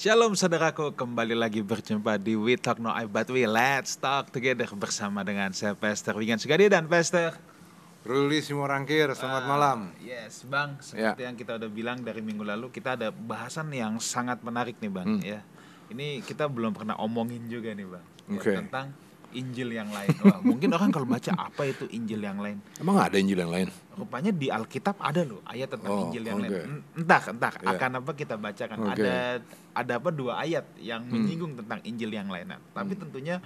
Shalom saudaraku, kembali lagi berjumpa di We Talk No I But We Let's Talk Together bersama dengan saya Pastor Wigan Sugadi dan Pastor Ruli Simorangkir, selamat malam. Yes, Bang. Seperti yang kita udah bilang dari minggu lalu, kita ada bahasan yang sangat menarik nih, Bang. Ya, ini kita belum pernah omongin juga nih, Bang. Ya, Oke. Tentang Injil yang lain. Wah, mungkin orang kalau baca apa itu Injil yang lain, Emang ada Injil yang lain? rupanya di Alkitab ada loh ayat tentang Oh, Injil yang oke. lain. En- Entah, entah Iya. akan apa kita bacakan. Oke. Ada ada apa dua ayat yang Hmm. menyinggung tentang Injil yang lain. Nah, tapi tentunya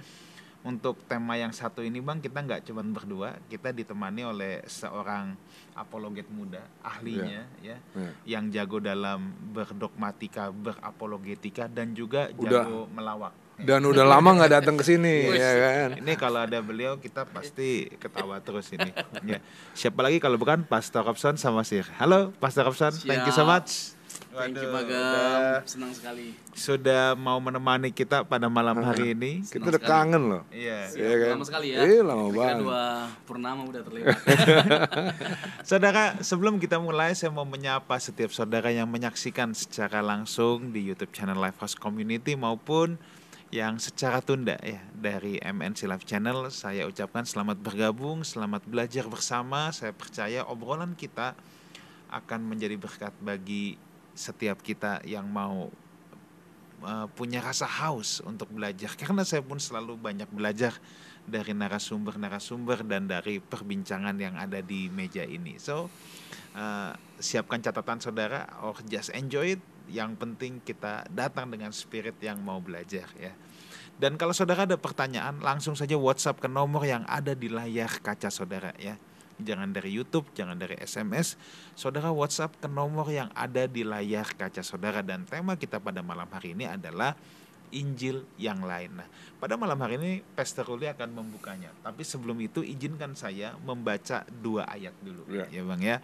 untuk tema yang satu ini bang kita nggak cuma berdua, kita ditemani oleh seorang apologet muda, ahlinya ya, Iya. yang jago dalam berdogmatika, berapologetika dan juga Udah. jago melawak. Dan udah lama nggak datang ke sini, ya kan? Ini kalau ada beliau kita pasti ketawa terus ini. Ya. Siapa lagi kalau bukan Pastor Robson sama Sir. Halo Pastor Robson, thank you so much. Thank you udah- senang sekali. Sudah mau menemani kita pada malam hari ini. Kita udah kangen loh. Iya. Iya kan? Lama sekali ya. Iya, lama banget. dua purnama udah terlewat. Saudara, sebelum kita mulai saya mau menyapa setiap saudara yang menyaksikan secara langsung di YouTube channel Lifehouse Community maupun yang secara tunda ya dari MNC Live Channel. Saya ucapkan selamat bergabung, selamat belajar bersama. Saya percaya obrolan kita akan menjadi berkat bagi setiap kita yang mau uh, punya rasa haus untuk belajar karena saya pun selalu banyak belajar dari narasumber-narasumber dan dari perbincangan yang ada di meja ini. So, uh, siapkan catatan saudara or just enjoy it. Yang penting kita datang dengan spirit yang mau belajar ya. Dan kalau saudara ada pertanyaan, langsung saja WhatsApp ke nomor yang ada di layar kaca saudara ya. Jangan dari YouTube, jangan dari SMS. Saudara WhatsApp ke nomor yang ada di layar kaca saudara dan tema kita pada malam hari ini adalah Injil yang lain. Nah, pada malam hari ini Pastor Ruli akan membukanya. Tapi sebelum itu izinkan saya membaca dua ayat dulu Ya. ya Bang ya.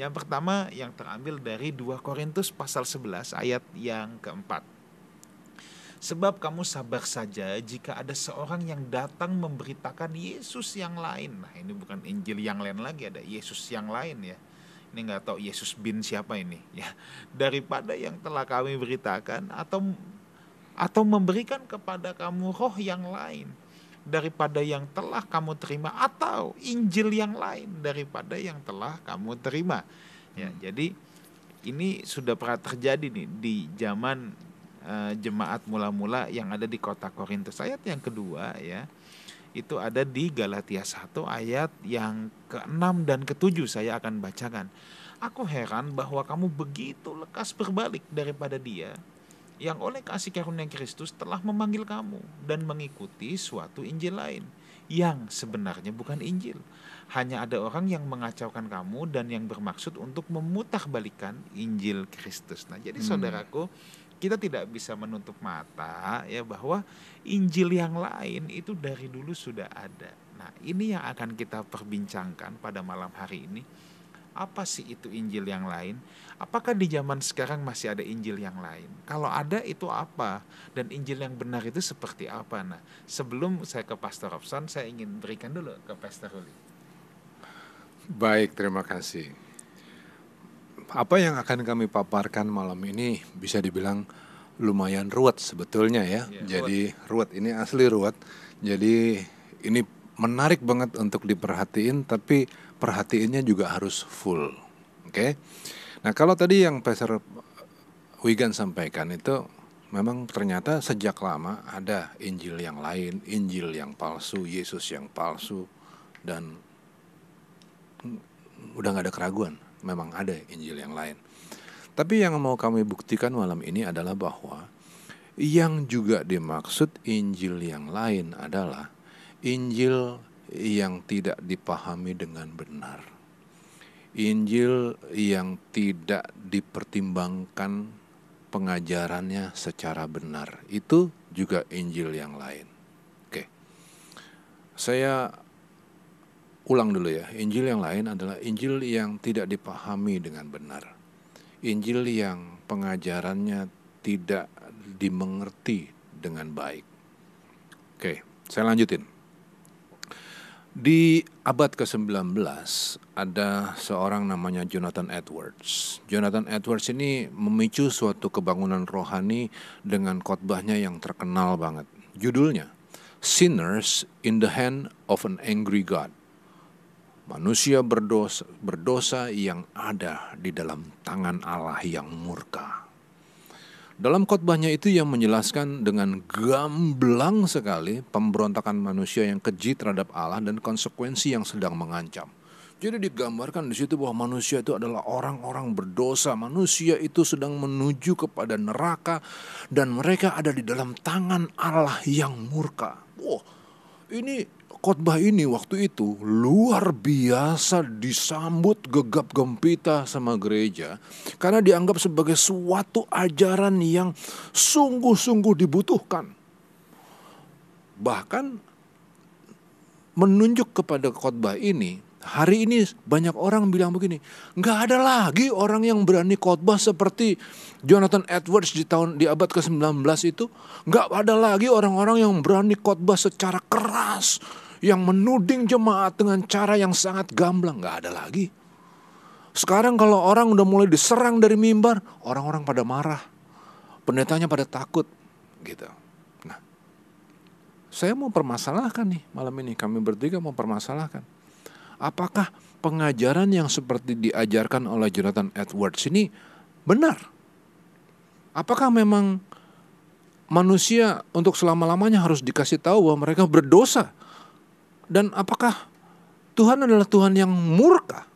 Yang pertama yang terambil dari 2 Korintus pasal 11 ayat yang keempat. Sebab kamu sabar saja jika ada seorang yang datang memberitakan Yesus yang lain. Nah ini bukan Injil yang lain lagi, ada Yesus yang lain ya. Ini nggak tahu Yesus bin siapa ini ya. Daripada yang telah kami beritakan atau atau memberikan kepada kamu roh yang lain daripada yang telah kamu terima atau Injil yang lain daripada yang telah kamu terima. Ya, jadi ini sudah pernah terjadi nih di zaman eh, jemaat mula-mula yang ada di kota Korintus. Ayat yang kedua ya, itu ada di Galatia 1 ayat yang ke-6 dan ke-7 saya akan bacakan. Aku heran bahwa kamu begitu lekas berbalik daripada dia yang oleh kasih karunia Kristus telah memanggil kamu dan mengikuti suatu Injil lain yang sebenarnya bukan Injil. Hanya ada orang yang mengacaukan kamu dan yang bermaksud untuk memutarbalikan Injil Kristus. Nah, jadi saudaraku, kita tidak bisa menutup mata ya bahwa Injil yang lain itu dari dulu sudah ada. Nah, ini yang akan kita perbincangkan pada malam hari ini. Apa sih itu Injil yang lain? Apakah di zaman sekarang masih ada Injil yang lain? Kalau ada itu apa? Dan Injil yang benar itu seperti apa? Nah, sebelum saya ke Pastor Robson, saya ingin berikan dulu ke Pastor Ruli. Baik, terima kasih. Apa yang akan kami paparkan malam ini bisa dibilang lumayan ruwet sebetulnya ya. Iya, Jadi ruwet ini asli ruwet. Jadi ini menarik banget untuk diperhatiin tapi perhatiannya juga harus full. Oke. Nah, kalau tadi yang Pastor Wigan sampaikan itu memang ternyata sejak lama ada Injil yang lain, Injil yang palsu, Yesus yang palsu dan udah nggak ada keraguan, memang ada Injil yang lain. Tapi yang mau kami buktikan malam ini adalah bahwa yang juga dimaksud Injil yang lain adalah Injil yang tidak dipahami dengan benar. Injil yang tidak dipertimbangkan pengajarannya secara benar. Itu juga Injil yang lain. Oke. Saya ulang dulu ya. Injil yang lain adalah Injil yang tidak dipahami dengan benar. Injil yang pengajarannya tidak dimengerti dengan baik. Oke, saya lanjutin. Di abad ke-19 ada seorang namanya Jonathan Edwards. Jonathan Edwards ini memicu suatu kebangunan rohani dengan khotbahnya yang terkenal banget. Judulnya Sinners in the Hand of an Angry God. Manusia berdosa, berdosa yang ada di dalam tangan Allah yang murka. Dalam khotbahnya itu yang menjelaskan dengan gamblang sekali pemberontakan manusia yang keji terhadap Allah dan konsekuensi yang sedang mengancam. Jadi digambarkan di situ bahwa manusia itu adalah orang-orang berdosa. Manusia itu sedang menuju kepada neraka dan mereka ada di dalam tangan Allah yang murka. Wow, ini khotbah ini waktu itu luar biasa disambut gegap gempita sama gereja karena dianggap sebagai suatu ajaran yang sungguh-sungguh dibutuhkan. Bahkan menunjuk kepada khotbah ini, hari ini banyak orang bilang begini, nggak ada lagi orang yang berani khotbah seperti Jonathan Edwards di tahun di abad ke-19 itu, nggak ada lagi orang-orang yang berani khotbah secara keras, yang menuding jemaat dengan cara yang sangat gamblang nggak ada lagi. Sekarang kalau orang udah mulai diserang dari mimbar, orang-orang pada marah, pendetanya pada takut, gitu. Nah, saya mau permasalahkan nih malam ini kami bertiga mau permasalahkan. Apakah pengajaran yang seperti diajarkan oleh Jonathan Edwards ini benar? Apakah memang manusia untuk selama-lamanya harus dikasih tahu bahwa mereka berdosa? Dan apakah Tuhan adalah Tuhan yang murka?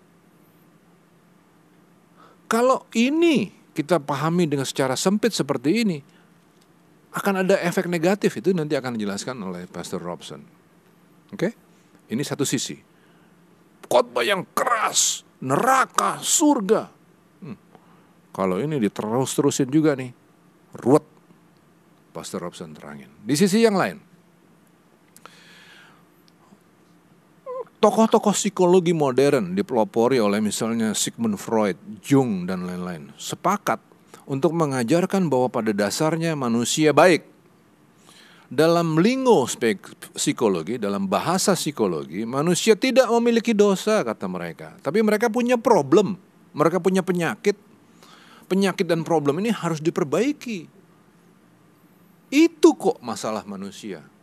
Kalau ini kita pahami dengan secara sempit seperti ini, akan ada efek negatif itu nanti akan dijelaskan oleh Pastor Robson. Oke, ini satu sisi. Khotbah yang keras, neraka, surga. Hmm. Kalau ini diterus-terusin juga nih, ruwet. Pastor Robson terangin. Di sisi yang lain, tokoh-tokoh psikologi modern dipelopori oleh misalnya Sigmund Freud, Jung, dan lain-lain sepakat untuk mengajarkan bahwa pada dasarnya manusia baik. Dalam lingo psikologi, dalam bahasa psikologi, manusia tidak memiliki dosa, kata mereka. Tapi mereka punya problem, mereka punya penyakit. Penyakit dan problem ini harus diperbaiki. Itu kok masalah manusia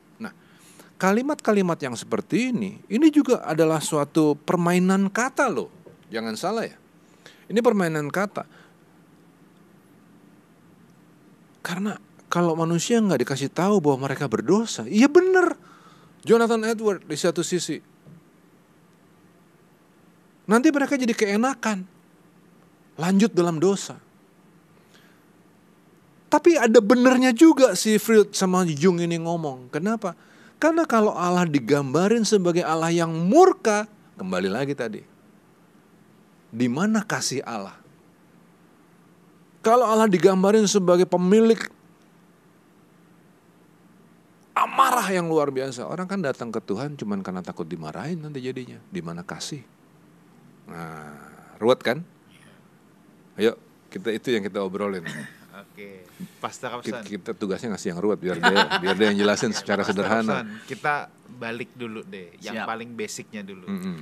kalimat-kalimat yang seperti ini, ini juga adalah suatu permainan kata loh. Jangan salah ya. Ini permainan kata. Karena kalau manusia nggak dikasih tahu bahwa mereka berdosa, iya benar. Jonathan Edward di satu sisi. Nanti mereka jadi keenakan. Lanjut dalam dosa. Tapi ada benernya juga si Freud sama Jung ini ngomong. Kenapa? Karena kalau Allah digambarin sebagai Allah yang murka, kembali lagi tadi. Di mana kasih Allah? Kalau Allah digambarin sebagai pemilik amarah yang luar biasa, orang kan datang ke Tuhan cuman karena takut dimarahin nanti jadinya. Di mana kasih? Nah, ruwet kan? Ayo, kita itu yang kita obrolin. Oke, Pastor Kapsan. Kita, kita tugasnya ngasih yang ruwet biar dia biar dia yang jelasin secara Pastor sederhana. Kapsan, kita balik dulu deh, yang Siap. paling basicnya dulu. Mm-mm.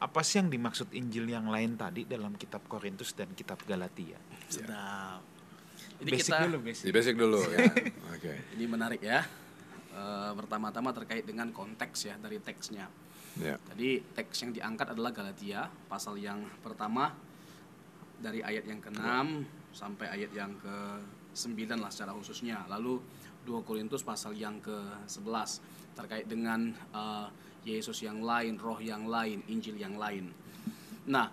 Apa sih yang dimaksud Injil yang lain tadi dalam kitab Korintus dan kitab Galatia? Sedap. Ini basic kita dulu, basic. Di basic dulu ya. Oke. ini menarik ya. Eh, pertama-tama terkait dengan konteks ya dari teksnya. Ya. Jadi teks yang diangkat adalah Galatia pasal yang pertama dari ayat yang ke-6 sampai ayat yang ke-9 lah secara khususnya. Lalu 2 Korintus pasal yang ke-11 terkait dengan eh, Yesus yang lain, roh yang lain, Injil yang lain. Nah,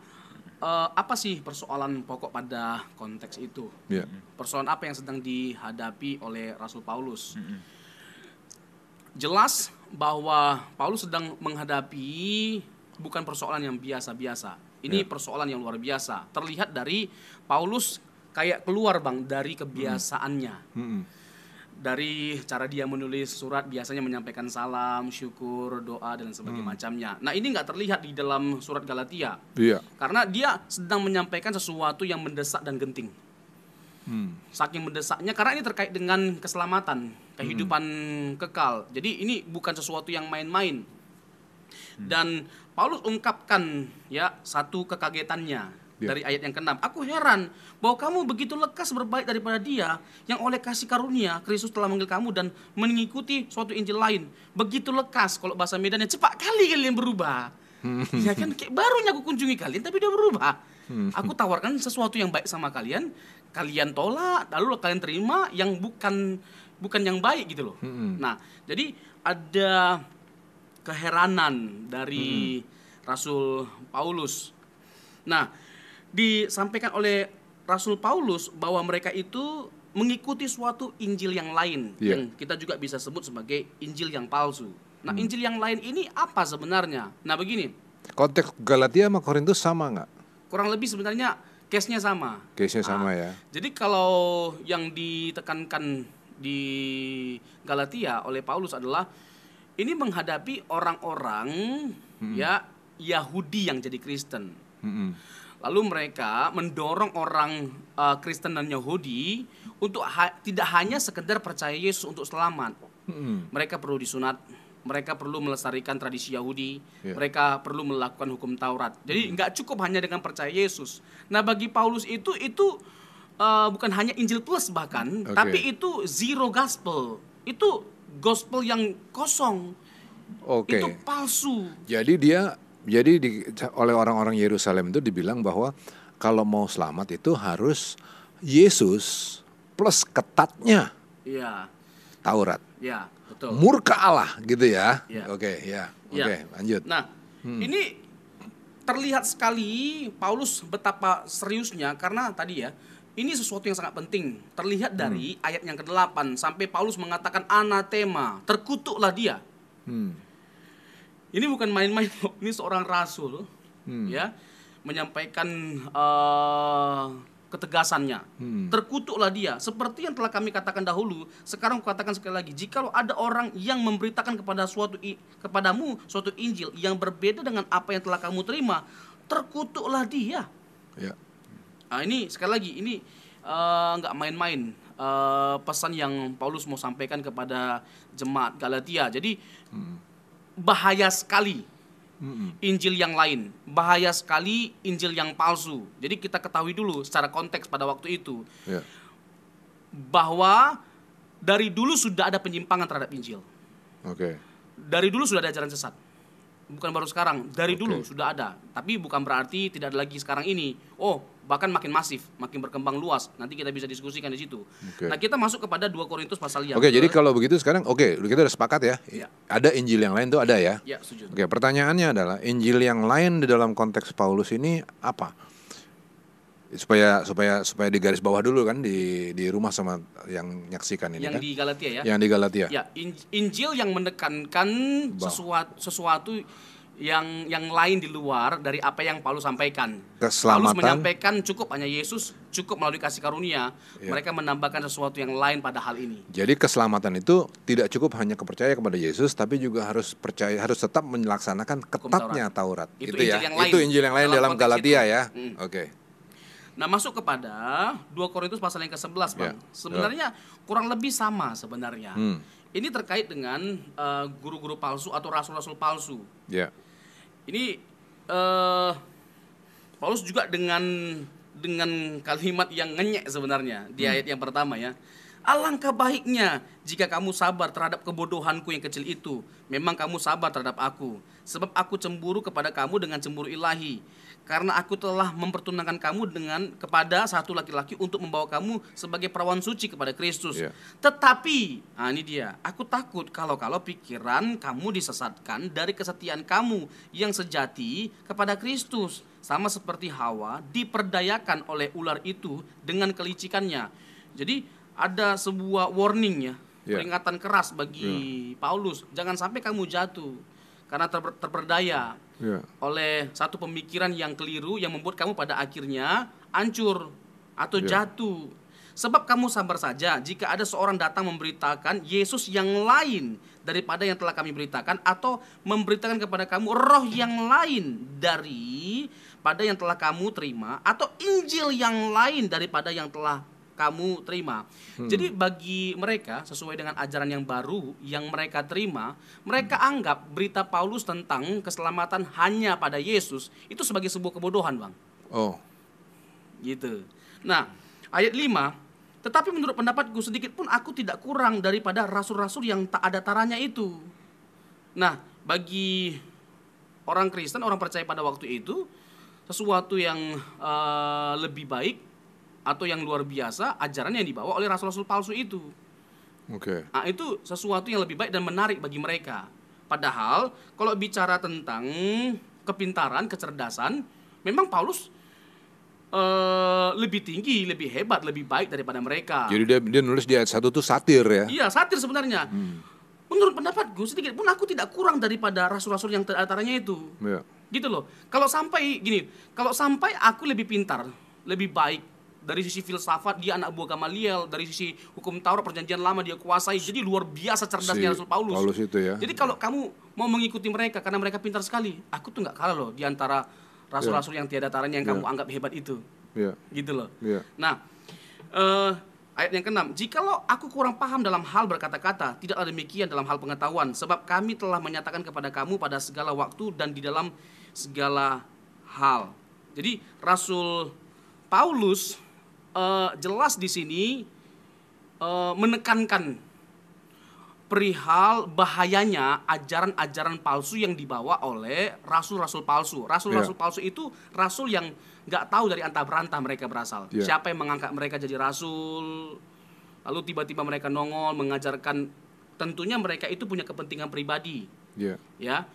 eh, apa sih persoalan pokok pada konteks itu? Ya. Persoalan apa yang sedang dihadapi oleh Rasul Paulus? Jelas bahwa Paulus sedang menghadapi bukan persoalan yang biasa-biasa. Ini Ya. persoalan yang luar biasa. Terlihat dari Paulus kayak keluar bang dari kebiasaannya. Mm-mm. Dari cara dia menulis surat biasanya menyampaikan salam, syukur, doa dan sebagainya macamnya. Nah ini nggak terlihat di dalam surat Galatia Iya. karena dia sedang menyampaikan sesuatu yang mendesak dan genting. Hmm. Saking mendesaknya karena ini terkait dengan keselamatan, kehidupan kekal. Jadi ini bukan sesuatu yang main-main. Dan Paulus ungkapkan ya satu kekagetannya Ya. dari ayat yang ke-6. Aku heran bahwa kamu begitu lekas berbaik daripada dia yang oleh kasih karunia Kristus telah manggil kamu dan mengikuti suatu Injil lain. Begitu lekas kalau bahasa Medannya cepat kali kalian berubah. ya kan kayak barunya aku kunjungi kalian tapi dia berubah. Aku tawarkan sesuatu yang baik sama kalian, kalian tolak, lalu kalian terima yang bukan bukan yang baik gitu loh. Nah, jadi ada keheranan dari Rasul Paulus. Nah, disampaikan oleh Rasul Paulus bahwa mereka itu mengikuti suatu Injil yang lain Iya. yang kita juga bisa sebut sebagai Injil yang palsu. Nah, Injil yang lain ini apa sebenarnya? Nah, begini, Konteks Galatia sama Korintus sama nggak? kurang lebih sebenarnya case-nya sama. Case-nya sama Ah, ya. Jadi kalau yang ditekankan di Galatia oleh Paulus adalah ini menghadapi orang-orang ya Yahudi yang jadi Kristen. Mm-mm. Lalu mereka mendorong orang uh, Kristen dan Yahudi untuk ha- tidak hanya sekedar percaya Yesus untuk selamat. Mm-mm. Mereka perlu disunat, mereka perlu melestarikan tradisi Yahudi, Ya. mereka perlu melakukan hukum Taurat. Jadi nggak cukup hanya dengan percaya Yesus. Nah bagi Paulus itu itu uh, bukan hanya Injil plus bahkan, Oke. tapi itu zero gospel. Itu gospel yang kosong. Oke. Itu palsu. Jadi dia jadi di, oleh orang-orang Yerusalem itu dibilang bahwa kalau mau selamat itu harus Yesus plus ketatnya Iya, Taurat. ya betul. Murka Allah gitu ya. Ya. Oke, ya. Ya. Oke, lanjut. Nah, ini terlihat sekali Paulus betapa seriusnya karena tadi ya, ini sesuatu yang sangat penting. Terlihat dari ayat yang ke-8 sampai Paulus mengatakan anatema, terkutuklah dia. Hmm. Ini bukan main-main, loh. ini seorang rasul ya, menyampaikan eh, ketegasannya. Hmm. Terkutuklah dia, seperti yang telah kami katakan dahulu. Sekarang katakan sekali lagi, jikalau ada orang yang memberitakan kepada suatu kepadamu suatu Injil yang berbeda dengan apa yang telah kamu terima, terkutuklah dia. Ya. Nah, ini sekali lagi ini eh, nggak main-main eh, pesan yang Paulus mau sampaikan kepada jemaat Galatia. Jadi bahaya sekali Injil yang lain, bahaya sekali Injil yang palsu. Jadi kita ketahui dulu secara konteks pada waktu itu Ya. bahwa dari dulu sudah ada penyimpangan terhadap Injil. Oke. Dari dulu sudah ada ajaran sesat. Bukan baru sekarang, dari Oke. dulu sudah ada. Tapi bukan berarti tidak ada lagi sekarang ini. Oh, bahkan makin masif, makin berkembang luas. Nanti kita bisa diskusikan di situ. Oke. Nah, kita masuk kepada 2 Korintus pasal yang Oke, jadi ke- kalau begitu sekarang oke, kita udah sepakat ya. Ya. Ada Injil yang lain tuh ada ya. Ya, setuju. Oke, pertanyaannya adalah Injil yang lain di dalam konteks Paulus ini apa? Supaya supaya supaya di garis bawah dulu kan di di rumah sama yang nyaksikan ini Yang kan. di Galatia ya. Yang di Galatia. Ya, In- Injil yang menekankan Bah. sesuatu sesuatu yang yang lain di luar dari apa yang Paulus sampaikan. Keselamatan. Paulus menyampaikan cukup hanya Yesus, cukup melalui kasih karunia. Ya. Mereka menambahkan sesuatu yang lain pada hal ini. Jadi keselamatan itu tidak cukup hanya kepercaya kepada Yesus, tapi juga harus percaya harus tetap melaksanakan ketatnya Taurat. Itu Itu, ya. Injil yang lain. Itu Injil yang lain Dalam dalam, Galatia itu. ya. Hmm. Oke. Nah, masuk kepada 2 Korintus pasal yang ke-11, Bang. Ya. Sebenarnya kurang lebih sama sebenarnya. Hmm. Ini terkait dengan eh, guru-guru palsu atau rasul-rasul palsu. Ya. Ini eh Paulus juga dengan dengan kalimat yang ngenyek sebenarnya di ayat yang pertama ya. Alangkah baiknya jika kamu sabar terhadap kebodohanku yang kecil itu. Memang kamu sabar terhadap aku. Sebab aku cemburu kepada kamu dengan cemburu ilahi. Karena aku telah mempertunangkan kamu dengan kepada satu laki-laki untuk membawa kamu sebagai perawan suci kepada Kristus. Iya. Tetapi, nah ini dia, aku takut kalau-kalau pikiran kamu disesatkan dari kesetiaan kamu yang sejati kepada Kristus. Sama seperti Hawa diperdayakan oleh ular itu dengan kelicikannya. Jadi ada sebuah warning ya, Ya. peringatan keras bagi Paulus. Jangan sampai kamu jatuh karena terper- terperdaya Ya. oleh satu pemikiran yang keliru yang membuat kamu pada akhirnya hancur atau Ya. jatuh. Sebab kamu sabar saja jika ada seorang datang memberitakan Yesus yang lain daripada yang telah kami beritakan atau memberitakan kepada kamu roh yang lain dari pada yang telah kamu terima atau Injil yang lain daripada yang telah kamu terima. Jadi bagi mereka sesuai dengan ajaran yang baru yang mereka terima, mereka anggap berita Paulus tentang keselamatan hanya pada Yesus itu sebagai sebuah kebodohan, Bang. Oh, Gitu. Nah, ayat 5, tetapi menurut pendapatku sedikit pun aku tidak kurang daripada rasul-rasul yang tak ada taranya itu. Nah, bagi orang Kristen, orang percaya pada waktu itu, sesuatu yang eh, lebih baik atau yang luar biasa ajaran yang dibawa oleh rasul-rasul palsu itu. oke. Nah, itu sesuatu yang lebih baik dan menarik bagi mereka. Padahal kalau bicara tentang kepintaran, kecerdasan, memang Paulus eh, lebih tinggi, lebih hebat, lebih baik daripada mereka. Jadi dia dia nulis di ayat satu tuh satir ya. Iya, satir sebenarnya. Menurut pendapatku sedikit pun aku tidak kurang daripada rasul-rasul yang terantaranya itu. Iya. Gitu loh. Kalau sampai gini, kalau sampai aku lebih pintar, lebih baik dari sisi filsafat dia anak buah Gamaliel, dari sisi hukum Taurat perjanjian lama dia kuasai. Jadi luar biasa cerdasnya Si Rasul Paulus. Paulus itu ya. Jadi kalau kamu mau mengikuti mereka karena mereka pintar sekali, aku tuh nggak kalah loh di antara rasul-rasul yang tiada taranya yang kamu anggap hebat itu. Iya. Gitu loh. Iya. Nah, eh, ayat yang keenam, jikalau aku kurang paham dalam hal berkata-kata, tidaklah demikian dalam hal pengetahuan, sebab kami telah menyatakan kepada kamu pada segala waktu dan di dalam segala hal. Jadi Rasul Paulus eh, jelas di sini eh, menekankan perihal bahayanya ajaran-ajaran palsu yang dibawa oleh rasul-rasul palsu. Rasul-rasul Iya. palsu itu rasul yang nggak tahu dari antah berantah mereka berasal. Iya. Siapa yang mengangkat mereka jadi rasul? Lalu tiba-tiba mereka nongol mengajarkan. Tentunya mereka itu punya kepentingan pribadi, Iya. ya,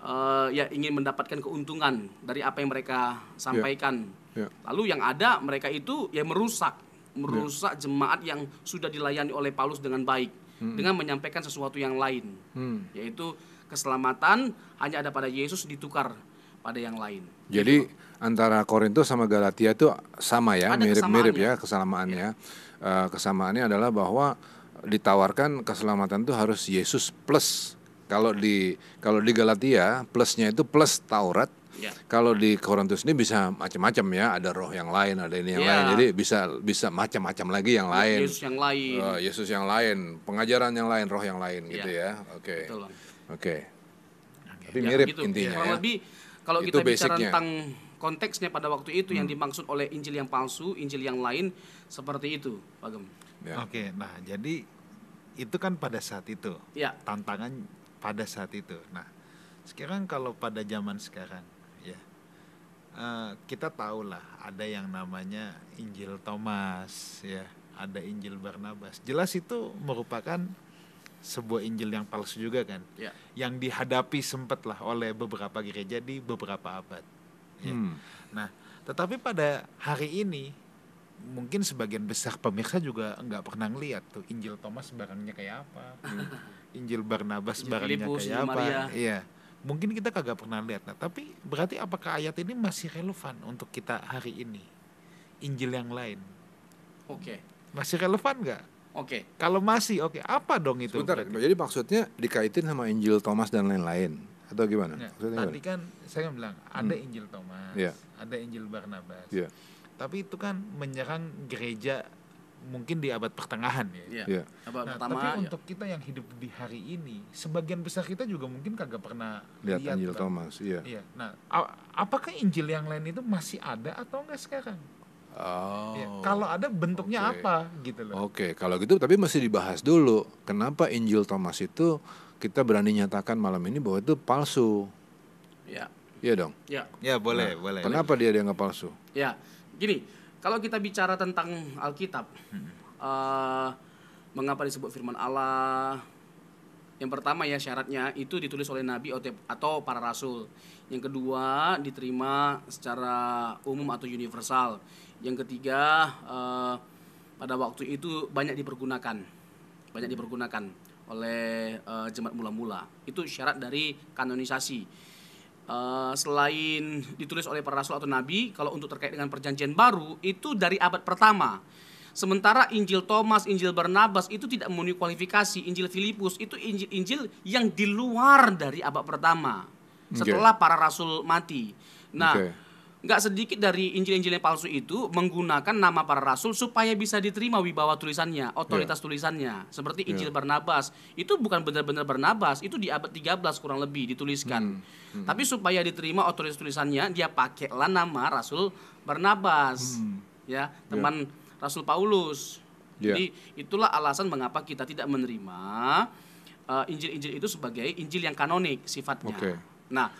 Eh, ya ingin mendapatkan keuntungan dari apa yang mereka sampaikan. Iya. Lalu yang ada mereka itu ya merusak, merusak jemaat yang sudah dilayani oleh Paulus dengan baik dengan menyampaikan sesuatu yang lain, Hmm. yaitu keselamatan hanya ada pada Yesus ditukar pada yang lain. Jadi antara Korintus sama Galatia itu sama ya, mirip-mirip kesamaannya. ya kesamaannya. Eh, kesamaannya adalah bahwa ditawarkan keselamatan itu harus Yesus plus. Kalau di kalau di Galatia plusnya itu plus Taurat. Ya. Kalau di Korintus ini bisa macam-macam ya, ada roh yang lain, ada ini yang Ya. lain. Jadi bisa bisa macam-macam lagi yang lain. Yesus yang lain. Eh, Yesus yang lain, pengajaran yang lain, roh yang lain gitu ya. Oke. Betul, Bang. Oke. Tapi Ya, mirip begitu. intinya Kurang ya. lebih kalau Itu kita bicara basicnya. Hmm. tentang konteksnya pada waktu itu yang dimaksud oleh Injil yang palsu, Injil yang lain seperti itu, Pak Gem. Ya. Oke, nah jadi itu kan pada saat itu Ya, tantangan pada saat itu. Nah, sekarang kalau pada zaman sekarang, ya eh, kita tahu lah ada yang namanya Injil Thomas, ya ada Injil Barnabas. Jelas itu merupakan sebuah Injil yang palsu juga kan, ya. yang dihadapi sempat lah oleh beberapa gereja di beberapa abad. ya. Hmm. Nah, tetapi pada hari ini mungkin sebagian besar pemirsa juga nggak pernah ngeliat tuh Injil Thomas barangnya kayak apa, Injil Barnabas Injil barangnya Filipus, kayak apa, Maria. iya. Mungkin kita kagak pernah lihat. Nah, tapi berarti apakah ayat ini masih relevan untuk kita hari ini? Injil yang lain Oke. masih relevan nggak? Oke. Kalau masih, oke, apa dong itu? Sebentar, berarti? jadi maksudnya dikaitin sama Injil Thomas dan lain-lain atau gimana? Nah, Maksudnya tadi gimana? kan saya bilang ada Injil Thomas, Iya. ada Injil Barnabas. Iya. Tapi itu kan menyerang gereja mungkin di abad pertengahan ya. Ya. Iya. Abad Nah, pertama tapi ya. untuk kita yang hidup di hari ini, sebagian besar kita juga mungkin kagak pernah Lihat lihat Injil. Thomas, iya. Iya. Nah, apakah Injil yang lain itu masih ada atau enggak sekarang? Oh. Ya, kalau ada bentuknya Oke. apa gitu loh. Oke, kalau gitu tapi masih dibahas dulu. Kenapa Injil Thomas itu kita berani nyatakan malam ini bahwa itu palsu? Ya. Iya dong. Ya. Ya, boleh, Nah, boleh. Kenapa dia dianggap palsu? Ya, gini, kalau kita bicara tentang Alkitab, eh, mengapa disebut Firman Allah? Yang pertama ya syaratnya itu ditulis oleh nabi atau- para rasul. Yang kedua diterima secara umum atau universal. Yang ketiga eh, pada waktu itu banyak dipergunakan, banyak dipergunakan oleh eh, jemaat mula-mula. Itu syarat dari kanonisasi. Eh, selain ditulis oleh para rasul atau nabi, kalau untuk terkait dengan perjanjian baru itu dari abad pertama. Sementara Injil Thomas, Injil Barnabas itu tidak memenuhi kualifikasi. Injil Filipus itu Injil-Injil yang di luar dari abad pertama. Setelah para rasul mati. Nah, Oke. Nggak sedikit dari Injil-Injil yang palsu itu menggunakan nama para rasul supaya bisa diterima wibawa tulisannya, otoritas tulisannya. Seperti Injil Barnabas, itu bukan benar-benar Barnabas, itu di abad 13 kurang lebih dituliskan. Tapi supaya diterima otoritas tulisannya, dia pakailah nama Rasul Barnabas. Ya, teman Rasul Paulus. Ya. Jadi itulah alasan mengapa kita tidak menerima uh, Injil-Injil itu sebagai Injil yang kanonik sifatnya. Oke. Nah,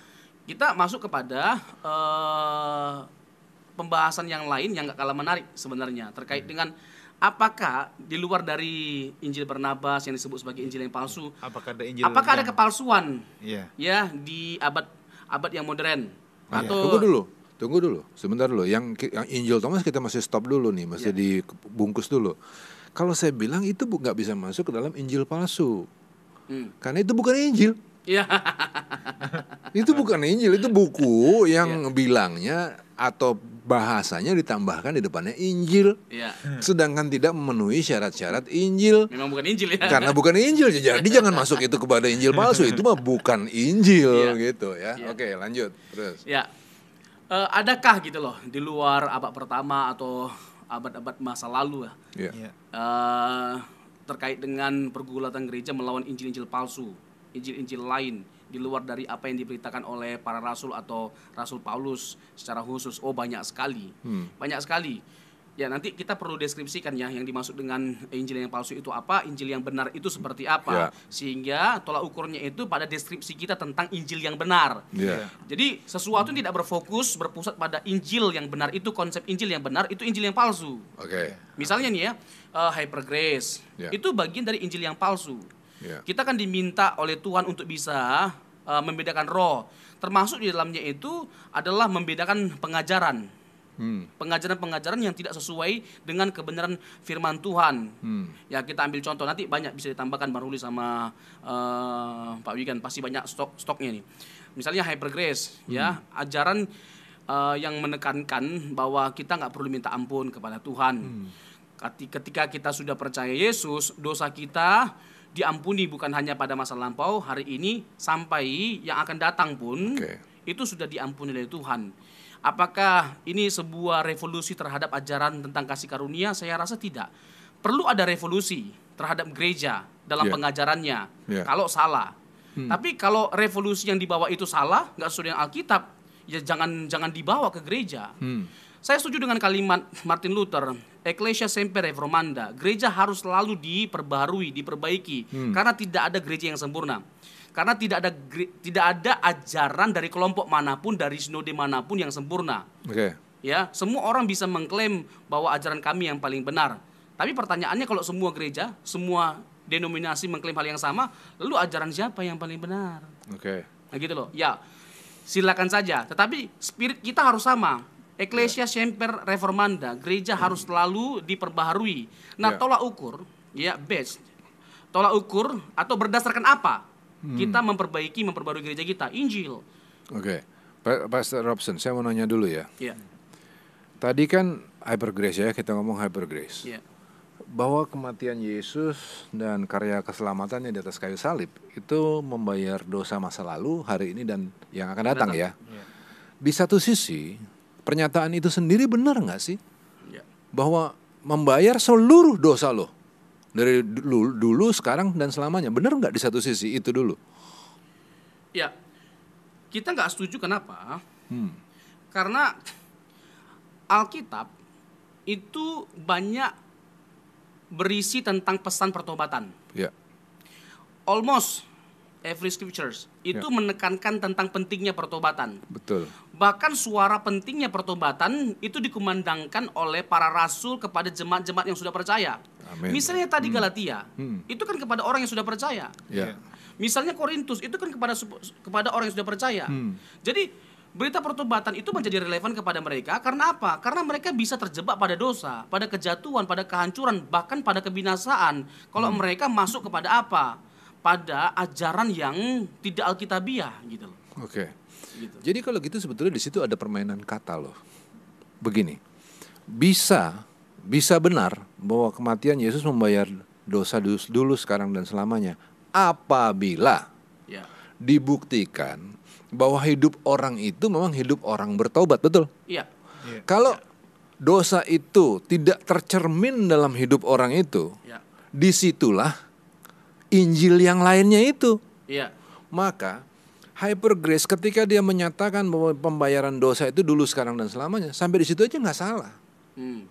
kita masuk kepada eh, pembahasan yang lain yang gak kalah menarik sebenarnya terkait dengan apakah di luar dari Injil Barnabas yang disebut sebagai Injil yang palsu, Apakah ada Injil? apakah ada kepalsuan Iya. ya di abad abad yang modern Ah, atau Tunggu dulu, tunggu dulu, sebentar dulu. Yang, yang Injil Thomas kita masih stop dulu nih, masih dibungkus dulu. Kalau saya bilang itu nggak bisa masuk ke dalam Injil palsu, Hmm. karena itu bukan Injil. Iya. Itu bukan Injil, itu buku yang bilangnya atau bahasanya ditambahkan di depannya Injil. Iya. Sedangkan tidak memenuhi syarat-syarat Injil. Memang bukan Injil ya. Karena bukan Injil, jadi jangan masuk itu kepada Injil palsu. Itu mah bukan Injil Iya. gitu ya. Iya. Oke, lanjut terus. Ya. Eh, adakah gitu loh di luar abad pertama atau abad-abad masa lalu ya Ya. Iya. eh, terkait dengan pergulatan gereja melawan Injil-Injil palsu, Injil-Injil lain di luar dari apa yang diberitakan oleh para rasul atau Rasul Paulus secara khusus. Oh banyak sekali, Hmm. banyak sekali. Ya nanti kita perlu deskripsikan ya yang dimaksud dengan Injil yang palsu itu apa, Injil yang benar itu seperti apa, Ya. sehingga tolak ukurnya itu pada deskripsi kita tentang Injil yang benar. Ya. Jadi sesuatu yang tidak berfokus berpusat pada Injil yang benar itu konsep Injil yang benar itu Injil yang palsu. Oke. Misalnya nih ya, eh, hyper grace Ya. itu bagian dari Injil yang palsu. Ya. Kita kan diminta oleh Tuhan untuk bisa eh, membedakan roh. Termasuk di dalamnya itu adalah membedakan pengajaran. Hmm. Pengajaran-pengajaran yang tidak sesuai dengan kebenaran firman Tuhan. Hmm. Ya kita ambil contoh nanti banyak bisa ditambahkan Bang Ruli sama eh, Pak Wigan pasti banyak stok stoknya nih. Misalnya hyper grace ya ajaran eh, yang menekankan bahwa kita nggak perlu minta ampun kepada Tuhan. Kati- Ketika kita sudah percaya Yesus, dosa kita diampuni bukan hanya pada masa lampau, hari ini sampai yang akan datang pun Oke. itu sudah diampuni oleh Tuhan. Apakah ini sebuah revolusi terhadap ajaran tentang kasih karunia? Saya rasa tidak. Perlu ada revolusi terhadap gereja dalam Ya. pengajarannya. Ya. Kalau salah. Tapi kalau revolusi yang dibawa itu salah, nggak sesuai dengan Alkitab, ya jangan jangan dibawa ke gereja. Hmm. Saya setuju dengan kalimat Martin Luther, Ecclesia semper reformanda. Gereja harus selalu diperbarui, diperbaiki, karena tidak ada gereja yang sempurna. Karena tidak ada tidak ada ajaran dari kelompok mana pun, dari sinode mana pun yang sempurna. Oke. Ya, semua orang bisa mengklaim bahwa ajaran kami yang paling benar. Tapi pertanyaannya kalau semua gereja, semua denominasi mengklaim hal yang sama, lalu ajaran siapa yang paling benar? Oke. Nah gitu loh. Ya, silakan saja. Tetapi spirit kita harus sama. Ecclesia semper reformanda. Gereja harus selalu diperbaharui. Nah, Ya. tolak ukur, ya best. Tolak ukur atau berdasarkan apa? Kita memperbaiki, memperbarui gereja kita. Injil. Oke. Pa- Pastor Robson, saya mau nanya dulu ya. Ya, Tadi kan hyper grace ya, kita ngomong hyper grace. ya, Bahwa kematian Yesus dan karya keselamatannya di atas kayu salib itu membayar dosa masa lalu, hari ini dan yang akan datang ya. Iya. Di satu sisi, pernyataan itu sendiri benar nggak sih? ya. Bahwa membayar seluruh dosa lo dari dulu, dulu, sekarang dan selamanya. Benar nggak di satu sisi itu dulu? Ya, kita nggak setuju kenapa? Hmm. Karena Alkitab itu banyak berisi tentang pesan pertobatan. Ya. Almost every scriptures itu Ya. menekankan tentang pentingnya pertobatan. Betul. Bahkan suara pentingnya pertobatan itu dikumandangkan oleh para rasul kepada jemaat-jemaat yang sudah percaya. Amin. Misalnya tadi Galatia, Hmm. itu kan kepada orang yang sudah percaya. Ya. Misalnya Korintus itu kan kepada kepada orang yang sudah percaya. Hmm. Jadi berita pertobatan itu menjadi relevan kepada mereka karena apa? Karena mereka bisa terjebak pada dosa, pada kejatuhan, pada kehancuran, bahkan pada kebinasaan. Kalau mereka masuk kepada apa? Pada ajaran yang tidak alkitabiah gitu loh. Oke. Gitu. Jadi kalau gitu sebetulnya di situ ada permainan kata loh. Begini, bisa bisa benar bahwa kematian Yesus membayar dosa dulu, sekarang dan selamanya. Apabila Ya. dibuktikan bahwa hidup orang itu memang hidup orang bertobat, betul? Iya. Iya. Kalau dosa itu tidak tercermin dalam hidup orang itu, Iya. di situlah Injil yang lainnya itu. Iya. Maka hyper grace ketika dia menyatakan bahwa pembayaran dosa itu dulu sekarang dan selamanya, sampai di situ aja nggak salah. Hmm.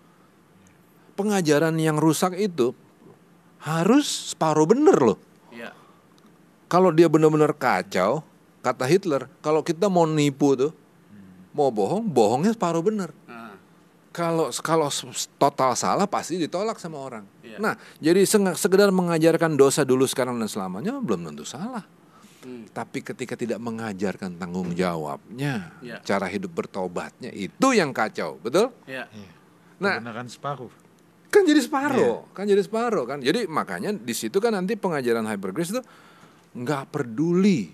Pengajaran yang rusak itu harus separuh bener loh. Iya. Kalau dia benar-benar kacau, kata Hitler, kalau kita mau nipu tuh, mau bohong, bohongnya separuh bener. Kalau kalau total salah pasti ditolak sama orang. Iya. Nah, jadi sekedar mengajarkan dosa dulu sekarang dan selamanya belum tentu salah. hmm. Tapi ketika tidak mengajarkan tanggung jawabnya, Iya. cara hidup bertobatnya itu yang kacau, betul? Iya. Iya. Nah, Kebenaran separuh. kan jadi separuh, kan jadi separuh kan. Jadi makanya di situ kan nanti pengajaran hyper grace itu nggak peduli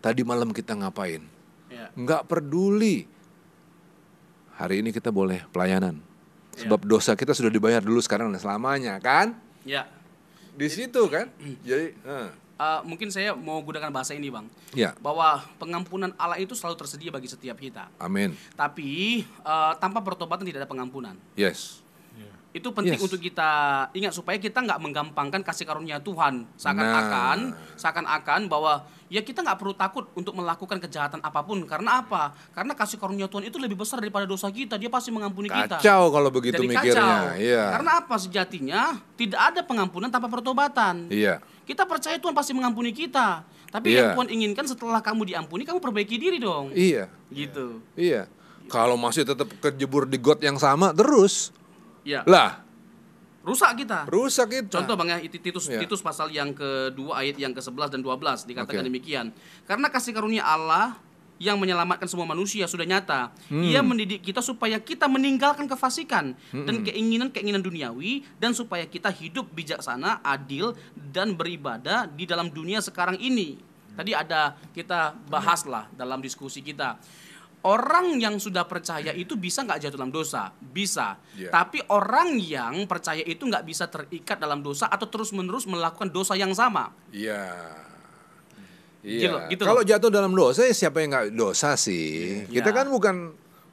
tadi malam kita ngapain, Iya. nggak peduli hari ini kita boleh pelayanan, sebab dosa kita sudah dibayar dulu sekarang dan selamanya kan. Iya. Di situ kan, jadi, eh, Eh, mungkin saya mau gunakan bahasa ini, Bang. ya, Bahwa pengampunan Allah itu selalu tersedia bagi setiap kita. amin, Tapi eh, tanpa pertobatan tidak ada pengampunan. yes, Itu penting Yes. untuk kita ingat supaya kita nggak menggampangkan kasih karunia Tuhan. Seakan-akan, Nah. seakan-akan bahwa ya kita nggak perlu takut untuk melakukan kejahatan apa pun. Karena apa? Karena kasih karunia Tuhan itu lebih besar daripada dosa kita. Dia pasti mengampuni kita. kacau kalau begitu Jadi mikirnya, kacau. iya, Karena apa sejatinya tidak ada pengampunan tanpa pertobatan. iya, Kita percaya Tuhan pasti mengampuni kita. Tapi Iya. yang Tuhan inginkan setelah kamu diampuni, kamu perbaiki diri dong. iya, Gitu. iya. Kalau masih tetap kejebur di got yang sama terus, Ya, lah rusak kita. rusak kita. Contoh Bang ya, itu Titus Iya. Titus pasal yang kedua ayat yang ke-11 dan 12 dikatakan Oke. demikian. Karena kasih karunia Allah yang menyelamatkan semua manusia sudah nyata. Hmm. Ia mendidik kita supaya kita meninggalkan kefasikan dan keinginan-keinginan duniawi dan supaya kita hidup bijaksana, adil dan beribadah di dalam dunia sekarang ini. Tadi ada kita bahaslah dalam diskusi kita. Orang yang sudah percaya itu bisa nggak jatuh dalam dosa? Bisa. Iya. Tapi orang yang percaya itu nggak bisa terikat dalam dosa atau terus-menerus melakukan dosa yang sama. Iya. Gitu Iya. gitu Kalau jatuh dalam dosa ya siapa yang nggak dosa sih? Kita Iya. kan bukan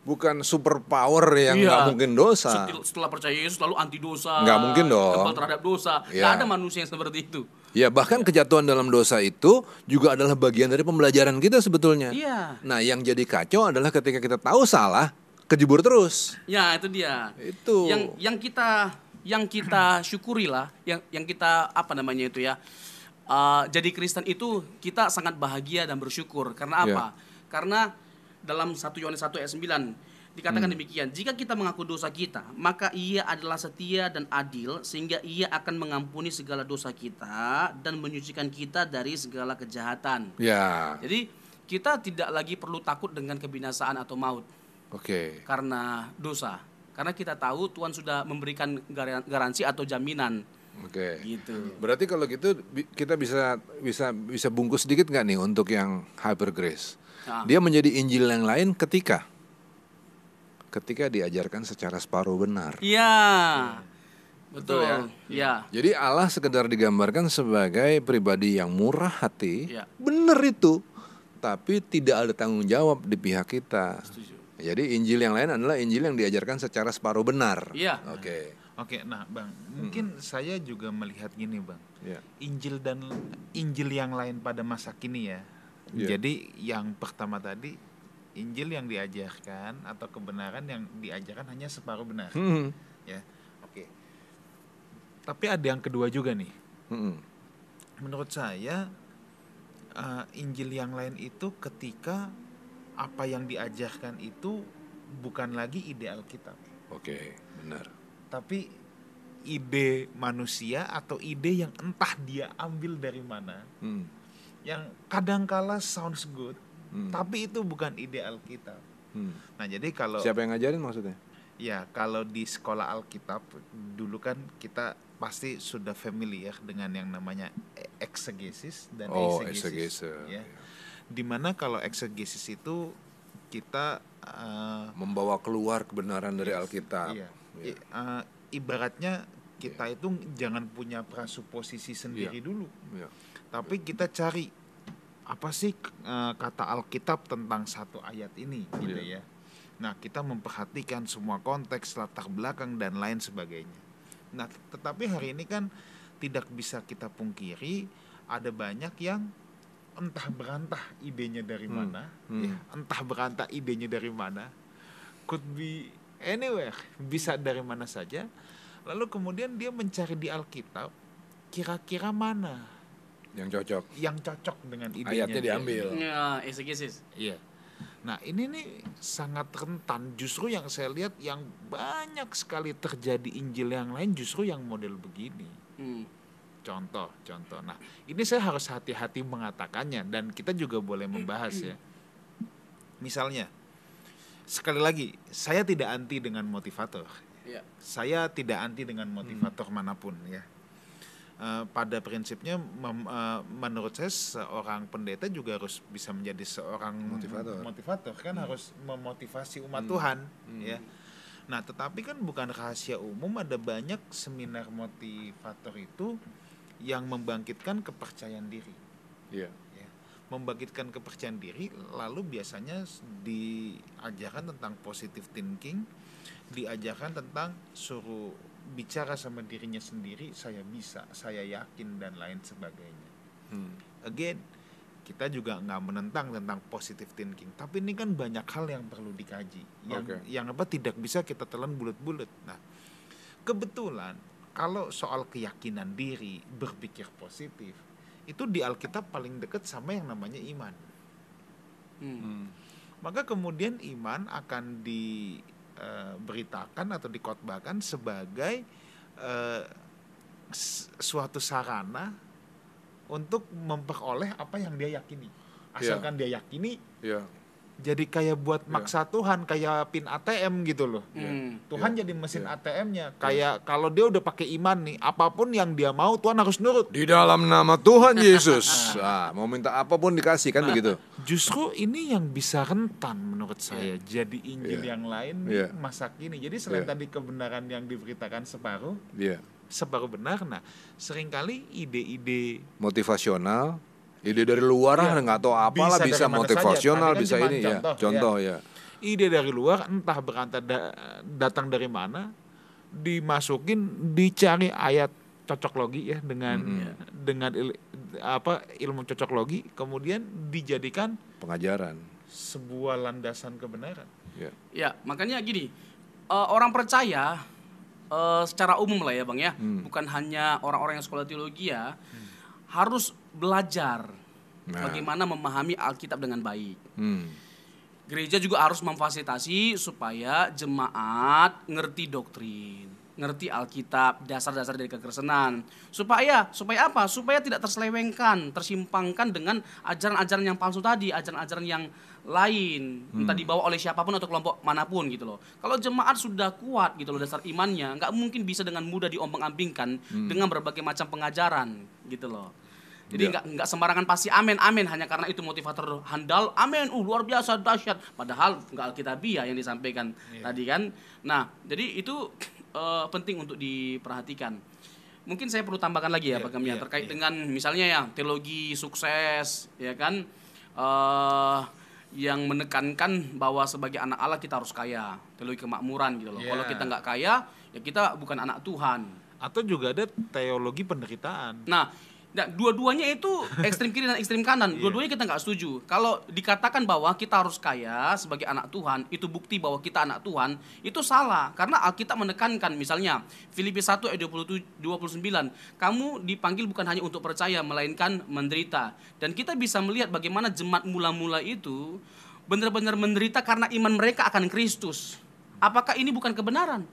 bukan super power yang Iya. nggak mungkin dosa. Setel- Setelah percaya Yesus selalu anti dosa. Nggak mungkin dong. Terhadap dosa. Iya. Nggak ada manusia yang seperti itu. Ya bahkan kejatuhan dalam dosa itu juga adalah bagian dari pembelajaran kita sebetulnya. Iya. Nah yang jadi kacau adalah ketika kita tahu salah, kejebur terus. Ya itu dia. Itu. Yang yang kita yang kita syukuri lah, yang yang kita apa namanya itu ya. eh, jadi Kristen itu kita sangat bahagia dan bersyukur karena Ya. apa? Karena dalam 1 Yohanes 1 ayat 9 dikatakan Hmm. demikian, jika kita mengaku dosa kita, maka ia adalah setia dan adil sehingga ia akan mengampuni segala dosa kita dan menyucikan kita dari segala kejahatan. Ya, Jadi kita tidak lagi perlu takut dengan kebinasaan atau maut oke. karena dosa. Karena kita tahu Tuhan sudah memberikan gar- garansi atau jaminan Oke. gitu. Berarti kalau gitu kita bisa bisa bisa bungkus sedikit nggak nih untuk yang hyper grace? Nah. Dia menjadi Injil yang lain ketika ketika diajarkan secara separuh benar. Iya. Betul, Betul ya? ya. Jadi Allah sekedar digambarkan sebagai pribadi yang murah hati, Iya. benar itu, tapi tidak ada tanggung jawab di pihak kita. Setuju. Jadi Injil yang lain adalah Injil yang diajarkan secara separuh benar. Iya. Oke. Oke, nah Bang, mungkin saya juga melihat gini Bang. Ya. Injil dan Injil yang lain pada masa kini ya. Iya. Jadi yang pertama tadi Injil yang diajarkan atau kebenaran yang diajarkan hanya separuh benar, Hmm. ya. Oke. Tapi ada yang kedua juga nih. Hmm. Menurut saya eh, Injil yang lain itu ketika apa yang diajarkan itu bukan lagi ide Alkitab, Oke, benar. tapi ide manusia atau ide yang entah dia ambil dari mana, Hmm. yang kadangkala sounds good, Hmm. tapi itu bukan ide Alkitab. Hmm. Nah, jadi kalau Siapa yang ngajarin maksudnya? ya kalau di sekolah Alkitab dulu kan kita pasti sudah familiar dengan yang namanya exegesis dan Oh, eisegesis, exegese. ya. Di mana kalau exegesis itu kita eh, Membawa keluar kebenaran dari Alkitab. iya, i- eh, ibaratnya kita itu jangan punya prasuposisi sendiri dulu, Iya. tapi kita cari apa sih eh, kata Alkitab tentang satu ayat ini gitu Iya. ya. Nah, kita memperhatikan semua konteks, latar belakang dan lain sebagainya. Nah, tetapi hari ini kan tidak bisa kita pungkiri ada banyak yang entah berantah idenya dari Hmm, mana, hmm. ya, entah berantah idenya dari mana, could be anywhere, bisa dari mana saja. Lalu kemudian dia mencari di Alkitab kira-kira mana yang cocok yang cocok dengan idenya ayatnya dia. diambil Ya, exegesis. Iya. Nah ini nih sangat rentan. Justru yang saya lihat yang banyak sekali terjadi Injil yang lain justru yang model begini. Hmm. Contoh, contoh. Nah ini saya harus hati-hati mengatakannya dan kita juga boleh membahas ya. Misalnya, sekali lagi saya tidak anti dengan motivator. Ya. Saya tidak anti dengan motivator mana pun ya. Eh, pada prinsipnya mem- eh, menurut saya seorang pendeta juga harus bisa menjadi seorang Motivator. motivator kan harus memotivasi umat Hmm. Tuhan Hmm. ya. Nah, tetapi kan bukan rahasia umum ada banyak seminar motivator itu yang membangkitkan kepercayaan diri Iya. ya. membangkitkan kepercayaan diri lalu biasanya diajarkan tentang positive thinking diajarkan tentang suruh bicara sama dirinya sendiri saya bisa saya yakin dan lain sebagainya Hmm. again kita juga nggak menentang tentang positive thinking tapi ini kan banyak hal yang perlu dikaji yang Oke. yang apa tidak bisa kita telan bulat-bulat nah kebetulan kalau soal keyakinan diri berpikir positif itu di Alkitab paling dekat sama yang namanya iman Hmm. Hmm. maka kemudian iman akan diberitakan atau dikotbahkan sebagai s- suatu sarana untuk memperoleh apa yang dia yakini asalkan dia yakini Iya. Jadi kayak buat maksa Tuhan kayak pin ATM gitu loh Hmm. Tuhan Iya. jadi mesin Iya. ATM-nya kayak kalau dia udah pakai iman nih apa pun yang dia mau Tuhan harus nurut Di dalam nama Tuhan Yesus. Ah, mau minta apa pun dikasih kan begitu. Justru ini yang bisa rentan menurut saya jadi Injil Iya. yang lain Iya. nih masa kini. Jadi selain Iya. tadi kebenaran yang diberitakan separuh, Iya. separuh benar. Nah, sering kali ide-ide Motivasional, ide dari luar lah nggak tahu apalah Bisa bisa, motivasional saja. Kan bisa ini ya. contoh, Contoh ya. ide dari luar entah berantah da- datang dari mana dimasukin dicari ayat cocok logi ya dengan dengan il- apa ilmu cocok logi kemudian dijadikan Pengajaran. sebuah landasan kebenaran. Ya. Ya, makanya gini, eh, orang percaya eh, secara umum lah ya bang ya, Hmm. bukan hanya orang-orang yang sekolah teologi ya, harus belajar Nah. bagaimana memahami Alkitab dengan baik. Hmm. Gereja juga harus memfasilitasi supaya jemaat ngerti doktrin, ngerti Alkitab, dasar-dasar dari kekristenan. Supaya supaya apa? Supaya tidak terselewengkan, tersimpangkan dengan ajaran-ajaran yang palsu tadi, ajaran-ajaran yang lain, entah dibawa oleh siapa pun atau kelompok mana pun gitu loh. Kalau jemaat sudah kuat gitu loh dasar imannya, nggak mungkin bisa dengan mudah diombang-ambingkan dengan berbagai macam pengajaran gitu loh. Jadi Ya. nggak nggak sembarangan pasti amin amin. Hanya karena itu motivator handal amin. Uh luar biasa dahsyat. Padahal nggak alkitabiah yang disampaikan tadi kan. Nah jadi itu eh, penting untuk diperhatikan. Mungkin saya perlu tambahkan lagi ya Iya, Pak Gamia iya, terkait iya. dengan misalnya ya teologi sukses ya kan? Eh yang menekankan bahwa sebagai anak Allah kita harus kaya. Teologi kemakmuran gitu loh. Iya. kalau kita nggak kaya ya kita bukan anak Tuhan. Atau juga ada teologi penderitaan. Nah, nah, dua-duanya itu ekstrim kiri dan ekstrim kanan. Iya. Dua-duanya kita nggak setuju. Kalau dikatakan bahwa kita harus kaya sebagai anak Tuhan, itu bukti bahwa kita anak Tuhan, itu salah. Karena Alkitab menekankan misalnya Filipi 1 ayat 27 29, kamu dipanggil bukan hanya untuk percaya melainkan menderita. Dan kita bisa melihat bagaimana jemaat mula-mula itu benar-benar menderita karena iman mereka akan Kristus. Apakah ini bukan kebenaran?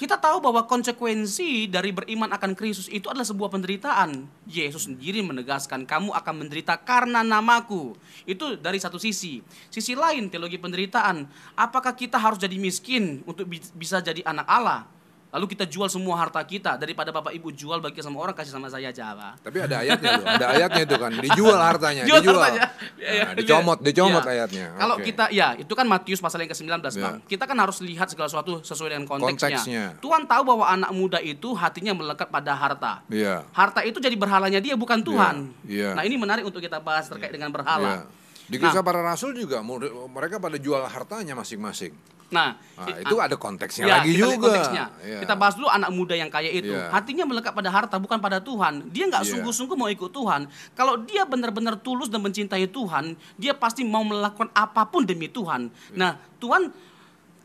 Kita tahu bahwa konsekuensi dari beriman akan Kristus itu adalah sebuah penderitaan. Yesus sendiri menegaskan, kamu akan menderita karena namaku. Itu dari satu sisi. Sisi lain, teologi penderitaan. Apakah kita harus jadi miskin untuk bi- bisa jadi anak Allah? Lalu kita jual semua harta kita daripada Bapak Ibu jual bagi sama orang kasih sama saya aja, Pak. Tapi ada ayatnya tuh, ada ayatnya itu kan, dijual hartanya, Jual dijual. hartanya. Ya, ya, Nah, dicomot, ya. dicomot Ya. ayatnya. Kalau Oke. kita ya, itu kan Matius pasal yang ke-19, Ya. Bang. Kita kan harus lihat segala sesuatu sesuai dengan konteksnya. Konteksnya. Tuhan tahu bahwa anak muda itu hatinya melekat pada harta. Iya. Harta itu jadi berhalanya dia bukan Tuhan. Iya. Nah, ini menarik untuk kita bahas terkait dengan berhala. Iya. Di Nah. kisah para rasul juga mereka pada jual hartanya masing-masing. Nah, Nah, itu ada konteksnya Ya, lagi kita juga. konteksnya. Iya. Kita bahas dulu anak muda yang kaya itu. Iya. Hatinya melekat pada harta bukan pada Tuhan. Dia nggak Iya. sungguh-sungguh mau ikut Tuhan. Kalau dia benar-benar tulus dan mencintai Tuhan, dia pasti mau melakukan apa pun demi Tuhan. Iya. Nah, Tuhan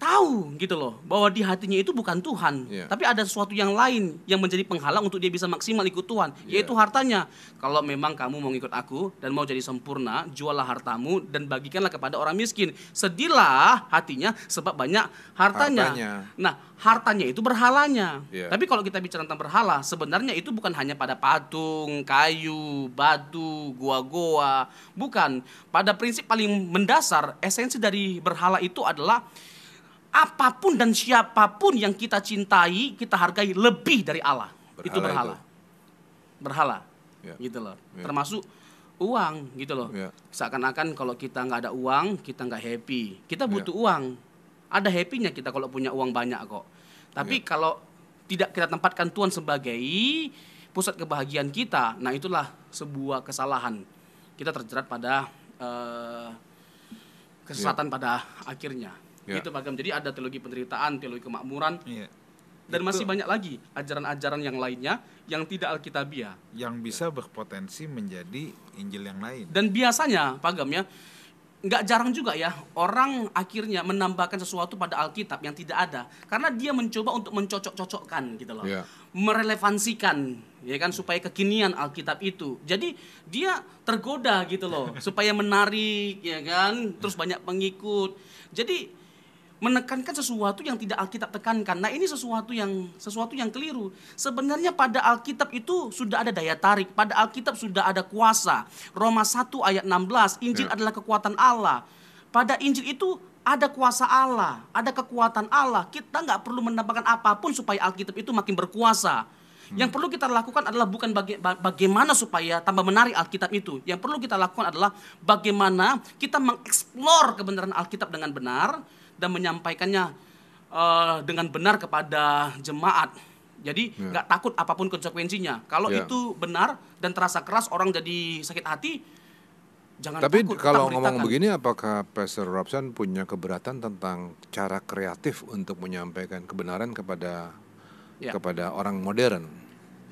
tahu gitu loh bahwa di hatinya itu bukan Tuhan, Iya. tapi ada sesuatu yang lain yang menjadi penghalang untuk dia bisa maksimal ikut Tuhan, Iya. yaitu hartanya. Kalau memang kamu mau ikut aku dan mau jadi sempurna, juallah hartamu dan bagikanlah kepada orang miskin. Sedihlah hatinya sebab banyak hartanya. Hartanya. Nah, hartanya itu berhalanya. Iya. Tapi kalau kita bicara tentang berhala, sebenarnya itu bukan hanya pada patung, kayu, batu, goa-goa, bukan. Pada prinsip paling mendasar, esensi dari berhala itu adalah apa pun dan siapa pun yang kita cintai, kita hargai lebih dari Allah. itu Berhala berhala. Berhala. Ya. Gitu loh. Ya. Termasuk uang gitu loh. Ya. Seakan-akan kalau kita nggak ada uang, kita nggak happy. Kita Ya. butuh uang. Ada happy-nya kita kalau punya uang banyak kok. Tapi Ya. kalau tidak kita tempatkan Tuhan sebagai pusat kebahagiaan kita, nah itulah sebuah kesalahan. Kita terjerat pada eh, kesesatan pada akhirnya. Ya. Itu Pak Gam. Jadi ada teologi penderitaan, teologi kemakmuran, Iya. dan Itu masih banyak lagi ajaran-ajaran yang lainnya yang tidak alkitabiah. yang bisa berpotensi menjadi Injil yang lain. Dan biasanya, Pak Gam ya, nggak jarang juga ya orang akhirnya menambahkan sesuatu pada Alkitab yang tidak ada karena dia mencoba untuk mencocok-cocokkan gitu loh, Iya. merelevansikan ya kan supaya kekinian Alkitab itu. Jadi dia tergoda gitu loh supaya menarik ya kan, terus banyak pengikut. Jadi menekankan sesuatu yang tidak Alkitab tekankan. Nah, ini sesuatu yang sesuatu yang keliru. Sebenarnya pada Alkitab itu sudah ada daya tarik, pada Alkitab sudah ada kuasa. Roma 1 ayat 16, Injil Ya. adalah kekuatan Allah. Pada Injil itu ada kuasa Allah, ada kekuatan Allah. Kita nggak perlu menambahkan apa pun supaya Alkitab itu makin berkuasa. Yang perlu kita lakukan adalah bukan baga- ba- bagaimana supaya tambah menarik Alkitab itu. Yang perlu kita lakukan adalah bagaimana kita mengeksplor kebenaran Alkitab dengan benar dan menyampaikannya eh, dengan benar kepada jemaat. Jadi Ya. nggak takut apa pun konsekuensinya. Kalau Ya. itu benar dan terasa keras orang jadi sakit hati, jangan Tapi takut. kalau tetap ngomong begini, apakah Pastor Robson punya keberatan tentang cara kreatif untuk menyampaikan kebenaran kepada Ya. kepada orang modern?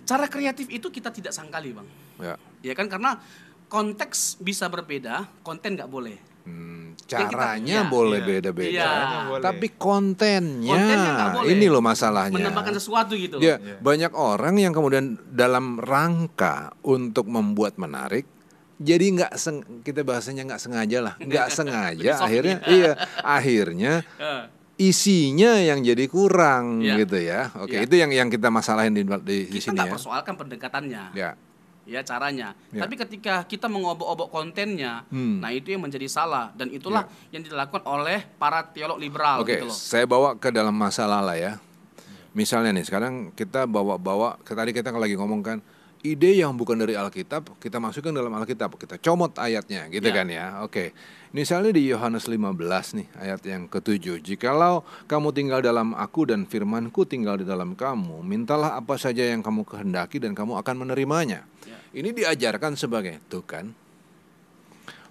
cara kreatif itu kita tidak sangkali, bang. Ya. Ya kan karena konteks bisa berbeda, konten nggak boleh. Hmm, kita- caranya iya. boleh Iya. beda-beda, Iya. Tapi kontennya, Kontennya boleh. ini loh masalahnya. Menambahkan sesuatu gitu. Ya, Iya. banyak orang yang kemudian dalam rangka untuk membuat menarik, jadi nggak seng, kita bahasanya nggak sengaja lah, nggak sengaja akhirnya, ya. iya, akhirnya isinya yang jadi kurang Iya. gitu ya. Oke, Iya. itu yang yang kita masalahin di di, di kita sini nggak ya. persoalkan pendekatannya. Ya, ya caranya. Ya. Tapi ketika kita mengobok-obok kontennya, Hmm. nah itu yang menjadi salah dan itulah yang dilakukan oleh para teolog liberal Oke, gitu loh. saya bawa ke dalam masalah lah ya. Misalnya nih, sekarang kita bawa-bawa, tadi kita lagi ngomong kan, ide yang bukan dari Alkitab, kita masukkan dalam Alkitab, kita comot ayatnya, gitu Ya. kan ya. Oke, misalnya di Yohanes 15 nih, ayat yang ketujuh. Jikalau kamu tinggal dalam aku dan firmanku tinggal di dalam kamu, mintalah apa saja yang kamu kehendaki dan kamu akan menerimanya. Ya. Ini diajarkan sebagai, tuh kan,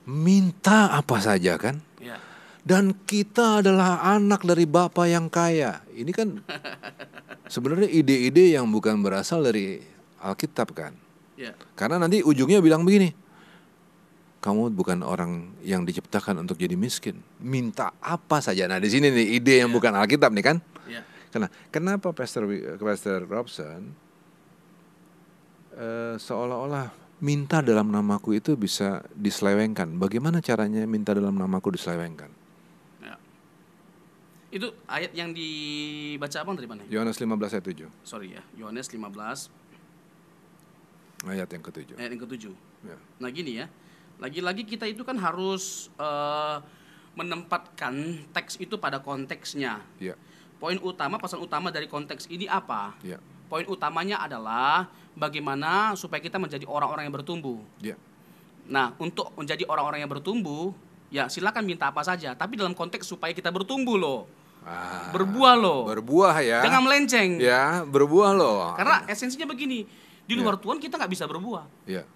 minta apa saja kan? Ya. dan kita adalah anak dari Bapa yang kaya. Ini kan sebenarnya ide-ide yang bukan berasal dari Alkitab kan. Ya. Karena nanti ujungnya bilang begini. Kamu bukan orang yang diciptakan untuk jadi miskin. Minta apa saja. Nah, di sini nih ide yang bukan Alkitab nih kan. Ya. Karena kenapa Pastor Wi- Pastor Robson eh, seolah-olah minta dalam namaku itu bisa diselewengkan. Bagaimana caranya minta dalam namaku diselewengkan? Ya. Itu ayat yang dibaca abang dari mana? Yohanes 15 ayat 7 Sorry ya, Yohanes 15 ayat yang ketujuh. ayat yang ketujuh. Ya. Nah gini ya, lagi-lagi kita itu kan harus eh, menempatkan teks itu pada konteksnya. Ya. poin utama, pesan utama dari konteks ini apa? Ya. Poin utamanya adalah bagaimana supaya kita menjadi orang-orang yang bertumbuh. Ya. Nah, untuk menjadi orang-orang yang bertumbuh, ya silakan minta apa saja, tapi dalam konteks supaya kita bertumbuh loh. Ah, Berbuah loh. berbuah ya. Jangan melenceng. Ya, berbuah loh. Karena esensinya begini, di Ya. luar Tuhan kita nggak bisa berbuah. ya.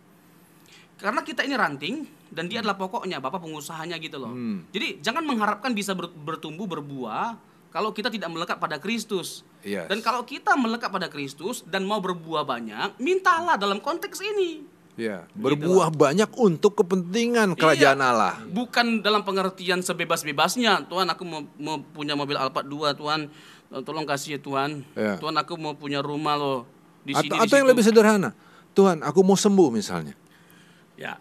Karena kita ini ranting dan dia adalah pokoknya, Bapak pengusahanya gitu loh. Hmm. Jadi jangan mengharapkan bisa ber- bertumbuh berbuah kalau kita tidak melekat pada Kristus. Yes. Dan kalau kita melekat pada Kristus dan mau berbuah banyak, mintalah dalam konteks ini. Ya, berbuah banyak untuk kepentingan kerajaan Iya. Allah. Bukan dalam pengertian sebebas-bebasnya. Tuhan, aku mau, mau punya mobil Alphard 2, Tuhan. Eh, Tolong kasih ya Tuhan. Ya. Tuhan, aku mau punya rumah loh di sini Atau, di yang lebih sederhana, Tuhan, aku mau sembuh misalnya. Ya.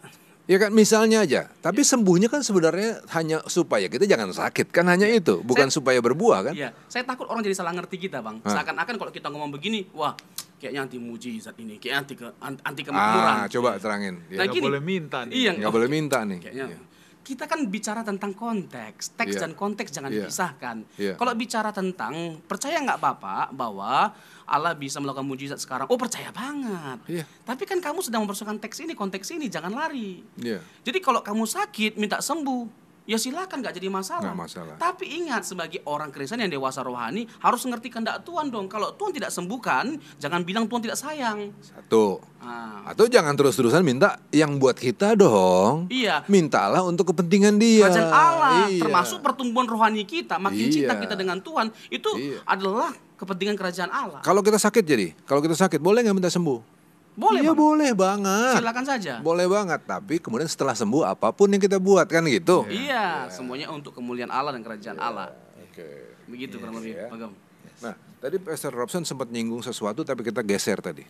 Ya kan misalnya aja, tapi sembuhnya kan sebenarnya hanya supaya kita jangan sakit kan hanya itu, bukan supaya berbuah kan? Iya, saya takut orang jadi salah ngerti kita, Bang. Hah. Seakan-akan kalau kita ngomong begini, wah, kayaknya anti mujizat ini, kayak anti ke anti kemakmuran. Ah, coba terangin. Nah, Ya. Nggak gini. boleh minta nih. Iya, Nggak oh, boleh minta nih. Kayaknya Iya. Kita kan bicara tentang konteks, teks Iya. dan konteks jangan Iya. dipisahkan. Iya. Kalau bicara tentang percaya nggak Bapak bahwa Allah bisa melakukan mujizat sekarang? Oh percaya banget. Iya. Tapi kan kamu sedang mempersoalkan teks ini, konteks ini, jangan lari. Iya. Jadi kalau kamu sakit minta sembuh, ya silakan nggak jadi masalah. Nggak masalah. Tapi ingat sebagai orang Kristen yang dewasa rohani harus mengerti kehendak Tuhan dong. Kalau Tuhan tidak sembuhkan, jangan bilang Tuhan tidak sayang. Satu. Ah, Atau jangan terus-terusan minta yang buat kita dong. iya. Mintalah untuk kepentingan dia. Kerajaan Allah, Iya. termasuk pertumbuhan rohani kita, makin cinta Iya. kita dengan Tuhan, itu Iya. adalah kepentingan kerajaan Allah. Kalau kita sakit jadi, kalau kita sakit boleh nggak minta sembuh? Boleh, Iya Bang. boleh banget. Silakan saja. Boleh banget. Tapi kemudian setelah sembuh apa pun yang kita buat kan gitu. Iya, semuanya untuk kemuliaan Allah dan kerajaan Allah. Oke. Begitu kurang lebih, ya. Pak Gam. Nah, tadi Pastor Robson sempat nyinggung sesuatu tapi kita geser tadi.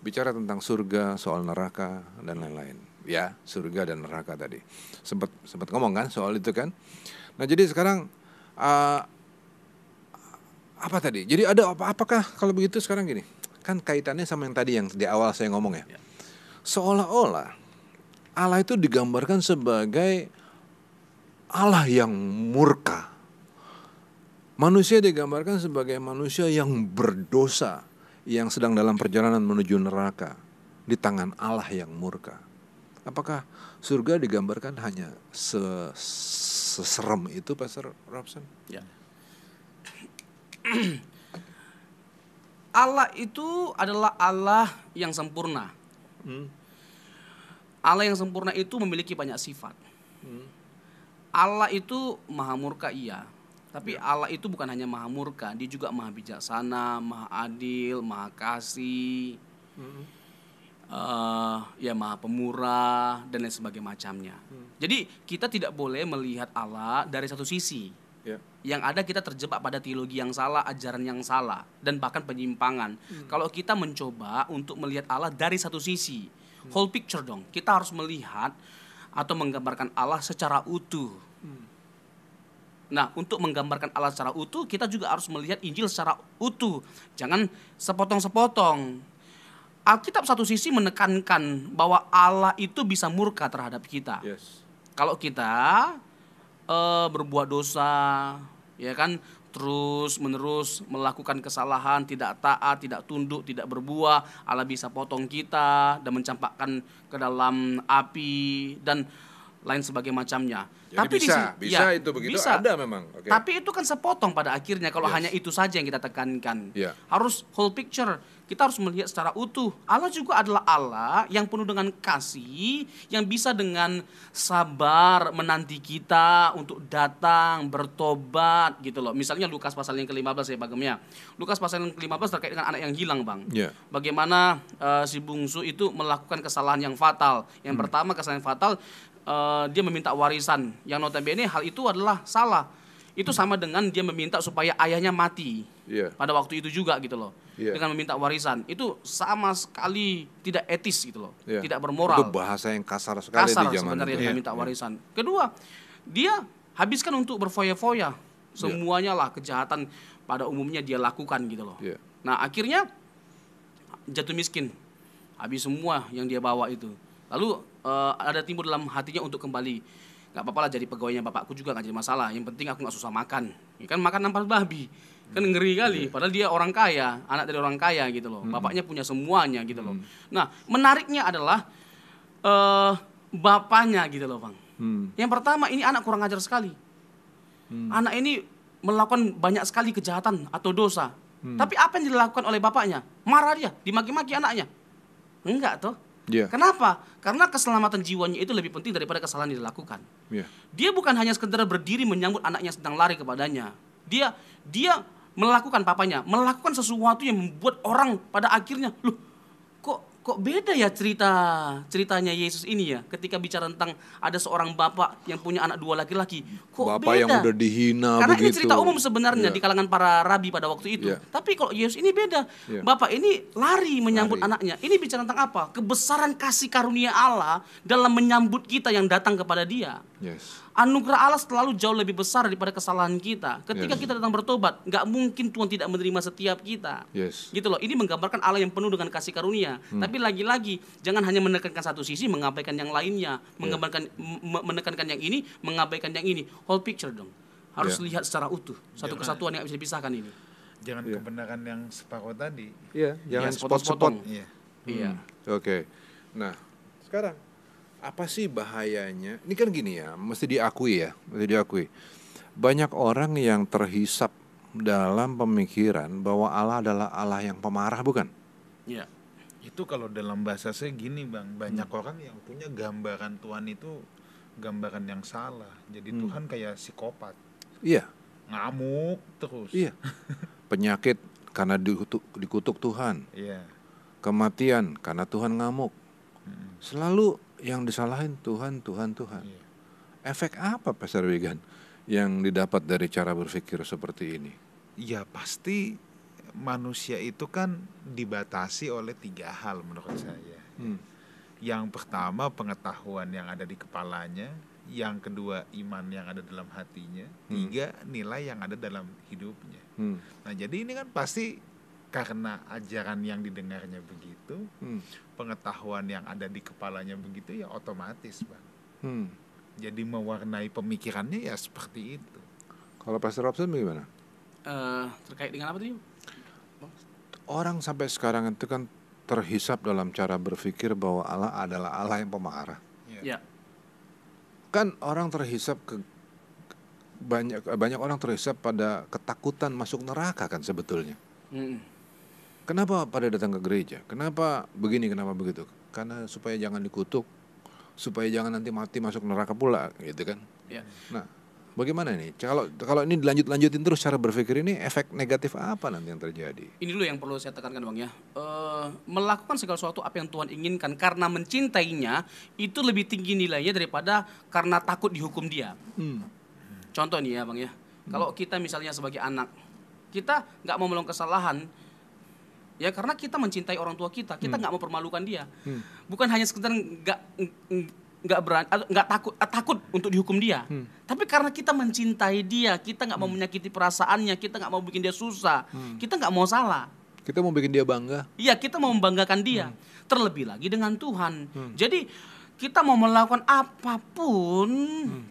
Bicara tentang surga, soal neraka dan lain-lain. Ya, surga dan neraka tadi. Sempat sempat ngomong kan soal itu kan. Nah, jadi sekarang uh, apa tadi? Jadi ada apa apakah kalau begitu sekarang gini? Kan kaitannya sama yang tadi yang di awal saya ngomong ya. Ya. Seolah-olah Allah itu digambarkan sebagai Allah yang murka. Manusia digambarkan sebagai manusia yang berdosa, yang sedang dalam perjalanan menuju neraka di tangan Allah yang murka. Apakah surga digambarkan hanya se seserem itu, Pastor Robson? Ya. Allah itu adalah Allah yang sempurna. Allah yang sempurna itu memiliki banyak sifat. Allah itu maha murka iya, tapi Allah itu bukan hanya maha murka, dia juga maha bijaksana, maha adil, maha kasih, eh, ya maha pemurah dan lain sebagainya macamnya. Jadi kita tidak boleh melihat Allah dari satu sisi. Ya. Yang ada kita terjebak pada teologi yang salah, ajaran yang salah, dan bahkan penyimpangan. Kalau kita mencoba untuk melihat Allah dari satu sisi, whole picture dong. Kita harus melihat atau menggambarkan Allah secara utuh. Nah, untuk menggambarkan Allah secara utuh, kita juga harus melihat Injil secara utuh. Jangan sepotong-sepotong. Alkitab satu sisi menekankan bahwa Allah itu bisa murka terhadap kita Yes. kalau kita eh, berbuat dosa ya kan? Terus menerus melakukan kesalahan tidak taat tidak tunduk tidak berbuah Allah bisa potong kita dan mencampakkan ke dalam api dan lain sebagai macamnya Jadi di bisa, sini- bisa ya, itu begitu bisa. ada memang. Oke. tapi itu kan sepotong pada akhirnya kalau Yes. hanya itu saja yang kita tekankan Ya. harus whole picture kita harus melihat secara utuh Allah juga adalah Allah yang penuh dengan kasih yang bisa dengan sabar menanti kita untuk datang bertobat gitu loh misalnya Lukas pasal yang ke-15 ya Gem ya Lukas pasal yang ke-15 terkait dengan anak yang hilang Bang Ya. bagaimana eh, si bungsu itu melakukan kesalahan yang fatal. Hmm. Yang pertama kesalahan yang fatal eh, dia meminta warisan. Yang notabene hal itu adalah salah. Itu sama dengan dia meminta supaya ayahnya mati. Iya. Pada waktu itu juga gitu loh. Iya. Dengan meminta warisan. Itu sama sekali tidak etis gitu loh. Iya. Tidak Itu bermoral. bahasa yang kasar sekali Kasar di zaman sebenarnya itu. dengan minta warisan. Kedua, dia habiskan untuk berfoya-foya. Semuanya lah kejahatan pada umumnya dia lakukan gitu loh. Iya. Nah akhirnya jatuh miskin, habis semua yang dia bawa itu. Lalu eh, ada timbul dalam hatinya untuk kembali. Gak apa-apa lah jadi pegawainya bapakku juga gak jadi masalah. Yang penting aku gak susah makan. Ya kan makan nampar babi. Kan ngeri kali. Padahal dia orang kaya, anak dari orang kaya gitu loh. Bapaknya punya semuanya gitu loh. Nah, menariknya adalah eh bapaknya gitu loh, Bang. Hmm. Yang pertama ini anak kurang ajar sekali. Anak ini melakukan banyak sekali kejahatan atau dosa. Tapi apa yang dilakukan oleh bapaknya? Marah dia, dimaki-maki anaknya. Enggak toh. Iya. Kenapa? Karena keselamatan jiwanya itu lebih penting daripada kesalahan yang dilakukan. Iya. Dia bukan hanya sekedar berdiri menyambut anaknya sedang lari kepadanya. Dia dia melakukan papanya, melakukan sesuatu yang membuat orang pada akhirnya, loh, kok beda ya cerita ceritanya Yesus ini ya ketika bicara tentang ada seorang bapak yang punya anak dua laki-laki. Kok Bapak beda? yang udah dihina Karena ini begitu. cerita umum sebenarnya Iya. di kalangan para rabi pada waktu itu. Iya. Tapi kalau Yesus ini beda. Iya. Bapak ini lari menyambut Lari. anaknya. Ini bicara tentang apa? Kebesaran kasih karunia Allah dalam menyambut kita yang datang kepada Dia. Yes. Anugerah Allah selalu jauh lebih besar daripada kesalahan kita. Ketika Yes. kita datang bertobat, nggak mungkin Tuhan tidak menerima setiap kita. Yes. Gitu loh. Ini menggambarkan Allah yang penuh dengan kasih karunia. Hmm. Tapi lagi-lagi jangan hanya menekankan satu sisi, mengabaikan yang lainnya, Ya. menggambarkan menekankan yang ini, mengabaikan yang ini. Whole picture dong. Harus Ya. lihat secara utuh. Satu kesatuan yang bisa dipisahkan ini. Jangan Iya. kebenaran yang separuh tadi. Iya, jangan Ya, sepotong-sepotong. spot-spot. Iya. Iya. Oke. Nah, sekarang apa sih bahayanya? Ini kan gini ya, mesti diakui ya, mesti diakui. Banyak orang yang terhisap dalam pemikiran bahwa Allah adalah Allah yang pemarah, bukan? Iya. Itu kalau dalam bahasa saya gini bang, banyak orang yang punya gambaran Tuhan itu gambaran yang salah. Jadi Tuhan kayak psikopat, Iya, ngamuk terus. iya. Penyakit karena dikutuk, dikutuk Tuhan, Iya. kematian karena Tuhan ngamuk. Mm. Selalu yang disalahin Tuhan, Tuhan, Tuhan. Iya. Efek apa Pastor Wigan yang didapat dari cara berpikir seperti ini? Ya pasti manusia itu kan dibatasi oleh tiga hal menurut saya. Hmm. Yang pertama pengetahuan yang ada di kepalanya, yang kedua iman yang ada dalam hatinya, tiga nilai yang ada dalam hidupnya. Hmm. Nah jadi ini kan pasti karena ajaran yang didengarnya begitu, Hmm. pengetahuan yang ada di kepalanya begitu ya otomatis bang. Hmm. Jadi mewarnai pemikirannya ya seperti itu. Kalau Pastor Robson bagaimana? Eh, terkait dengan apa tadi? Orang sampai sekarang itu kan terhisap dalam cara berpikir bahwa Allah adalah Allah yang pemarah. Ya. Kan orang terhisap ke banyak banyak orang terhisap pada ketakutan masuk neraka kan sebetulnya. Mm. Kenapa pada datang ke gereja? Kenapa begini, kenapa begitu? Karena supaya jangan dikutuk, supaya jangan nanti mati masuk neraka pula, gitu kan? Ya. Nah, bagaimana nih? Kalau kalau ini dilanjut lanjutin terus cara berpikir ini efek negatif apa nanti yang terjadi? Ini dulu yang perlu saya tekankan bang ya. Eh, melakukan segala sesuatu apa yang Tuhan inginkan karena mencintainya itu lebih tinggi nilainya daripada karena takut dihukum dia. Hmm. Contoh nih ya bang ya. Kalau kita misalnya sebagai anak, kita nggak mau melakukan kesalahan, ya karena kita mencintai orang tua kita, kita nggak mau permalukan dia. Bukan hanya sekedar nggak nggak berani, nggak takut eh, takut untuk dihukum dia. Tapi karena kita mencintai dia, kita nggak mau menyakiti perasaannya, kita nggak mau bikin dia susah, kita nggak mau salah. Kita mau bikin dia bangga. Iya, kita mau membanggakan dia. Terlebih lagi dengan Tuhan. Jadi kita mau melakukan apa pun,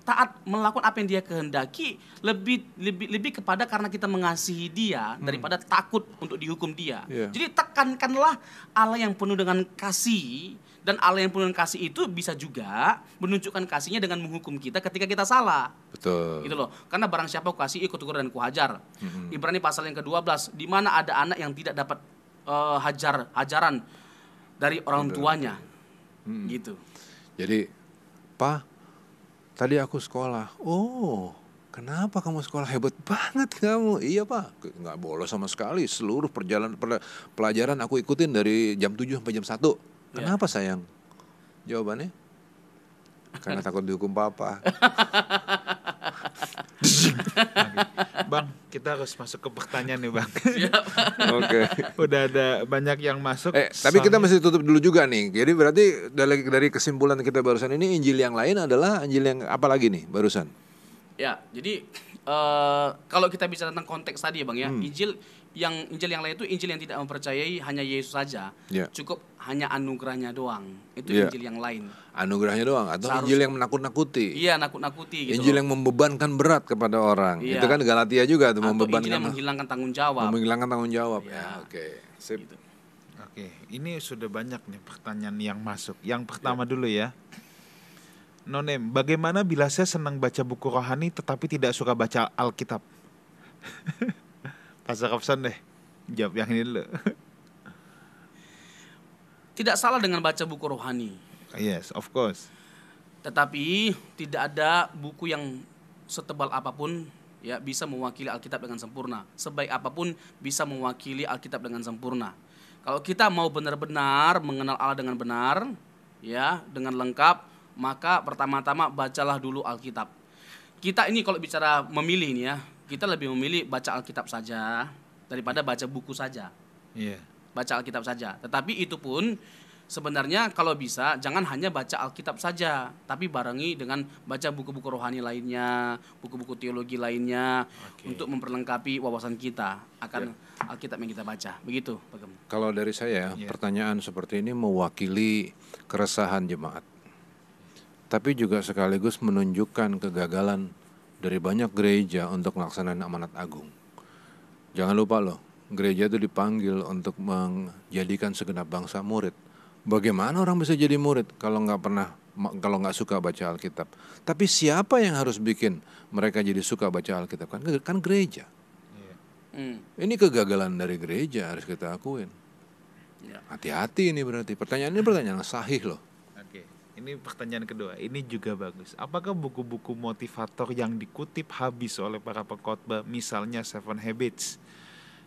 taat melakukan apa yang dia kehendaki, lebih lebih lebih kepada karena kita mengasihi dia daripada takut untuk dihukum dia. Iya. Jadi tekankanlah Allah yang penuh dengan kasih dan Allah yang penuh dengan kasih itu bisa juga menunjukkan kasihnya dengan menghukum kita ketika kita salah Betul. gitu loh. Karena barang siapa kasih ikut tegur dan kuhajar. Ibrani pasal yang ke-12 di mana ada anak yang tidak dapat eh, hajar hajaran dari orang tuanya. Gitu. Jadi, Pak, tadi aku sekolah. Oh, kenapa kamu sekolah hebat banget kamu? Iya Pak, nggak bolos sama sekali. Seluruh perjalanan per- pelajaran aku ikutin dari jam 7 sampai jam 1. Kenapa sayang? Jawabannya? Karena takut dihukum papa. Bang, kita harus masuk ke pertanyaan nih bang. Oke. Udah ada banyak yang masuk. Eh, tapi kita mesti tutup dulu juga nih. Jadi berarti dari dari kesimpulan kita barusan ini Injil yang lain adalah Injil yang apa lagi nih barusan? Ya, jadi eh, kalau kita bicara tentang konteks tadi ya bang ya, Hmm. Injil yang Injil yang lain itu Injil yang tidak mempercayai hanya Yesus saja, Ya. cukup hanya anugerahnya doang. Itu Ya. Injil yang lain. Anugerahnya doang atau Seharus- Injil yang menakut-nakuti. Iya, nakut-nakuti gitu. Injil loh. yang membebankan berat kepada orang. Iya. Itu kan Galatia juga tuh Atau Injil membebankan yang menghilangkan tanggung jawab. menghilangkan tanggung jawab. Iya. Ya, oke. Sip. Gitu. Oke, ini sudah banyak nih pertanyaan yang masuk. Yang pertama dulu ya. Nonem, bagaimana bila saya senang baca buku rohani tetapi tidak suka baca Alkitab? Pastor Robson deh, jawab yang ini dulu. Tidak salah dengan baca buku rohani, yes, of course. tetapi tidak ada buku yang setebal apa pun ya bisa mewakili Alkitab dengan sempurna. Sebaik apa pun bisa mewakili Alkitab dengan sempurna. Kalau kita mau benar-benar mengenal Allah dengan benar, ya dengan lengkap, maka pertama-tama bacalah dulu Alkitab. Kita ini kalau bicara memilih nih ya, kita lebih memilih baca Alkitab saja daripada baca buku saja Iya. baca Alkitab saja. Tetapi itu pun sebenarnya kalau bisa jangan hanya baca Alkitab saja, tapi barengi dengan baca buku-buku rohani lainnya, buku-buku teologi lainnya Oke. untuk memperlengkapi wawasan kita akan Alkitab yang kita baca. Begitu, Pak Gem. Kalau dari saya, Iya. pertanyaan seperti ini mewakili keresahan jemaat. Tapi juga sekaligus menunjukkan kegagalan dari banyak gereja untuk melaksanakan amanat agung. Jangan lupa loh, gereja itu dipanggil untuk menjadikan segenap bangsa murid. Bagaimana orang bisa jadi murid kalau nggak pernah kalau nggak suka baca Alkitab? Tapi siapa yang harus bikin mereka jadi suka baca Alkitab? Kan kan gereja. Hmm, Ini kegagalan dari gereja harus kita akuin. ya. Hati-hati ini berarti. Pertanyaan ini pertanyaan sahih loh. Ini pertanyaan kedua. Ini juga bagus. Apakah buku-buku motivator yang dikutip habis oleh para pengkhotbah, misalnya Seven Habits,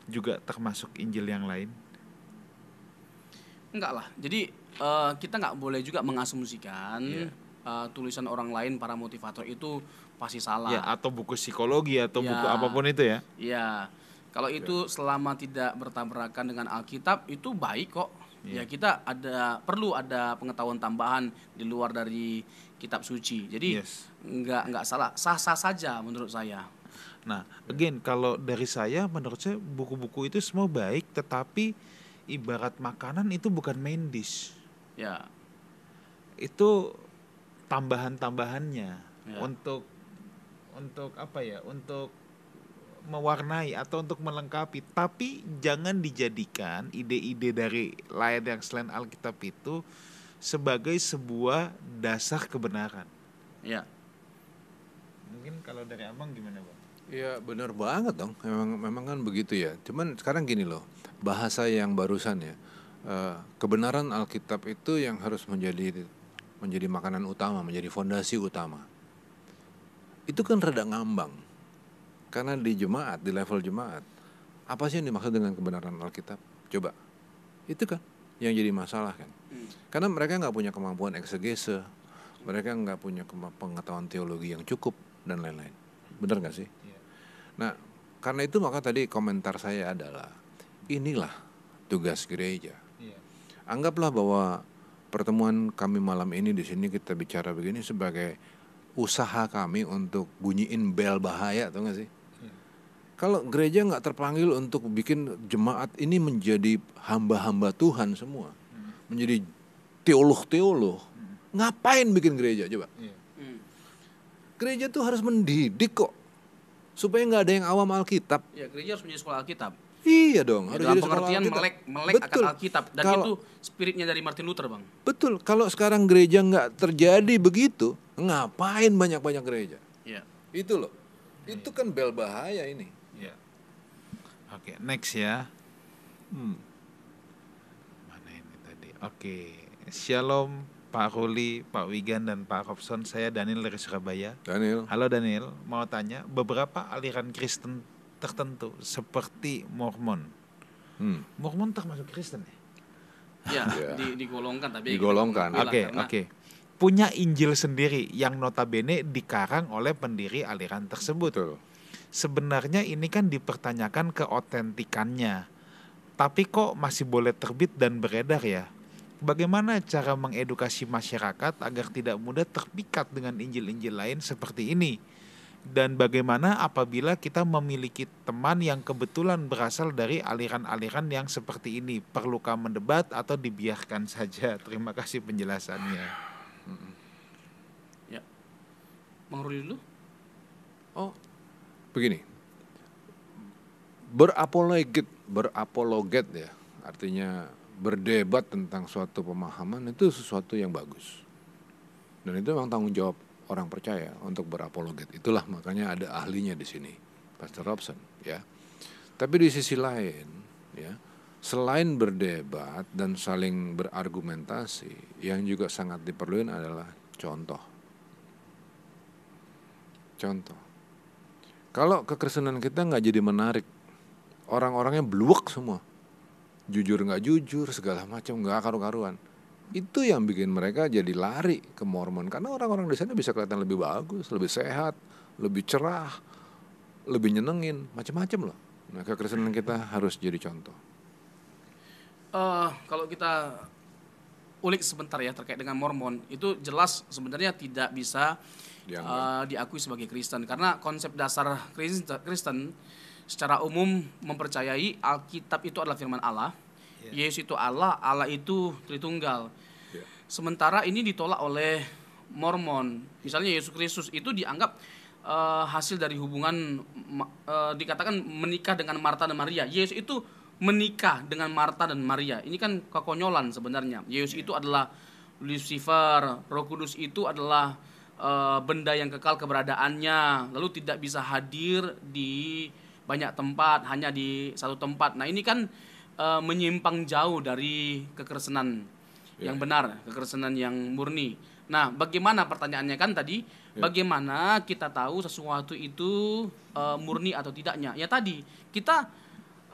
juga termasuk Injil yang lain? Enggak lah. Jadi eh, kita nggak boleh juga mengasumsikan Iya. eh, tulisan orang lain para motivator itu pasti salah. Ya, atau buku psikologi atau Ya. buku apa pun itu ya. Iya. Kalau itu selama tidak bertabrakan dengan Alkitab itu baik kok. Iya. Ya kita ada perlu ada pengetahuan tambahan di luar dari kitab suci. Jadi Yes. nggak nggak salah, sah-sah saja menurut saya. Nah, again kalau dari saya menurut saya buku-buku itu semua baik tetapi ibarat makanan itu bukan main dish. Ya. Itu tambahan-tambahannya Ya. untuk untuk apa ya? Untuk mewarnai atau untuk melengkapi, tapi jangan dijadikan ide-ide dari lain yang selain Alkitab itu sebagai sebuah dasar kebenaran. Ya. Mungkin kalau dari Abang gimana, Bang? Iya benar banget dong. Memang memang kan begitu ya. Cuman sekarang gini loh, bahasa yang barusan ya. eh, kebenaran Alkitab itu yang harus menjadi menjadi makanan utama, menjadi fondasi utama. Itu kan rada ngambang. Karena di jemaat, di level jemaat, apa sih yang dimaksud dengan kebenaran Alkitab? Coba. Itu kan yang jadi masalah kan. Hmm. Karena mereka nggak punya kemampuan eksegese, mereka nggak punya pengetahuan teologi yang cukup dan lain-lain. Bener nggak sih? Iya. Nah, karena itu maka tadi komentar saya adalah inilah tugas gereja. Iya. Anggaplah bahwa pertemuan kami malam ini di sini kita bicara begini sebagai usaha kami untuk bunyiin bel bahaya, atau nggak sih? Kalau gereja nggak terpanggil untuk bikin jemaat ini menjadi hamba-hamba Tuhan semua, menjadi teolog-teolog, ngapain bikin gereja coba? Iya. Hmm. Gereja tuh harus mendidik kok, supaya nggak ada yang awam Alkitab. Ya, gereja harus menjadi sekolah Alkitab. Iya dong, Ya, harus dalam pengertian Alkitab. melek melek Betul. akan Alkitab dan Kalau- itu spiritnya dari Martin Luther, Bang. Betul, kalau sekarang gereja nggak terjadi begitu, ngapain banyak-banyak gereja? Iya. Itu loh, itu kan bel bahaya ini. Oke, next ya. Hmm. Mana ini tadi? Oke. Shalom Pak Ruli, Pak Wigan dan Pak Robson. Saya Daniel dari Surabaya. Daniel, Halo Daniel, mau tanya beberapa aliran Kristen tertentu seperti Mormon. hmm. Mormon termasuk Kristen ya? Ya, Ya. di, digolongkan tapi Digolongkan. kita Oke, oke. karena Punya Injil sendiri yang notabene dikarang oleh pendiri aliran tersebut. betul. Sebenarnya ini kan dipertanyakan keotentikannya. Tapi kok masih boleh terbit dan beredar ya? Bagaimana cara mengedukasi masyarakat agar tidak mudah terpikat dengan Injil-Injil lain seperti ini? dan bagaimana apabila kita memiliki teman yang kebetulan berasal dari aliran-aliran yang seperti ini perlukah mendebat atau dibiarkan saja terima kasih penjelasannya Ya. Bang Ruli dulu. Oh, begini. Berapologet, berapologet ya, artinya berdebat tentang suatu pemahaman itu sesuatu yang bagus. Dan itu memang tanggung jawab orang percaya untuk berapologet. Itulah makanya ada ahlinya di sini, Pastor Robson, ya. Tapi di sisi lain, ya, selain berdebat dan saling berargumentasi, yang juga sangat diperlukan adalah contoh. Contoh. Kalau kekristenan kita nggak jadi menarik, orang-orangnya bluwek semua, jujur nggak jujur segala macam nggak karu-karuan. Itu yang bikin mereka jadi lari ke Mormon karena orang-orang di sana bisa kelihatan lebih bagus, lebih sehat, lebih cerah, lebih nyenengin, macam-macam loh. Nah, kekristenan kita harus jadi contoh. Eh, kalau kita ulik sebentar ya terkait dengan Mormon itu jelas sebenarnya tidak bisa Dianggap. eh, diakui sebagai Kristen karena konsep dasar Kristen, secara umum mempercayai Alkitab itu adalah firman Allah, Yesus itu Allah, Allah itu Tritunggal. Ya. Sementara ini ditolak oleh Mormon. Misalnya Yesus Kristus itu dianggap eh, hasil dari hubungan eh, dikatakan menikah dengan Marta dan Maria. Yesus itu menikah dengan Marta dan Maria. Ini kan kekonyolan sebenarnya. Yesus itu adalah Lucifer, Roh Kudus itu adalah eh, benda yang kekal keberadaannya, lalu tidak bisa hadir di banyak tempat, hanya di satu tempat. Nah, ini kan eh, menyimpang jauh dari kekristenan yang benar, kekristenan yang murni. Nah, bagaimana pertanyaannya kan tadi, bagaimana kita tahu sesuatu itu eh, murni atau tidaknya? Ya tadi, kita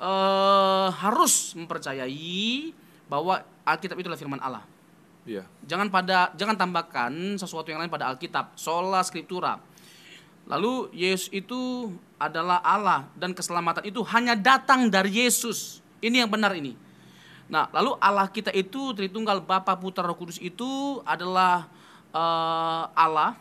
eh, harus mempercayai bahwa Alkitab itu adalah firman Allah. Iya. Jangan pada jangan tambahkan sesuatu yang lain pada Alkitab, sola scriptura. Lalu Yesus itu adalah Allah dan keselamatan itu hanya datang dari Yesus. Ini yang benar ini. Nah, lalu Allah kita itu Tritunggal Bapa Putra Roh Kudus itu adalah eh, Allah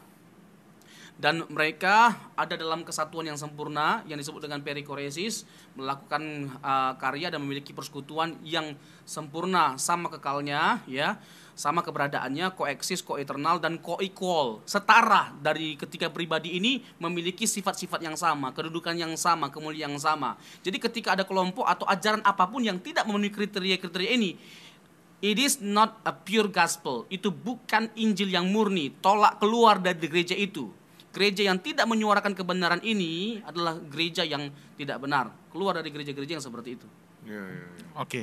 dan mereka ada dalam kesatuan yang sempurna yang disebut dengan perikoresis melakukan uh, karya dan memiliki persekutuan yang sempurna sama kekalnya ya sama keberadaannya koeksis koeternal dan koequal setara dari ketiga pribadi ini memiliki sifat-sifat yang sama kedudukan yang sama kemuliaan yang sama jadi ketika ada kelompok atau ajaran apa pun yang tidak memenuhi kriteria-kriteria ini It is not a pure gospel. Itu bukan Injil yang murni. Tolak keluar dari gereja itu. Gereja yang tidak menyuarakan kebenaran ini adalah gereja yang tidak benar. Keluar dari gereja-gereja yang seperti itu. Iya, iya, iya. oke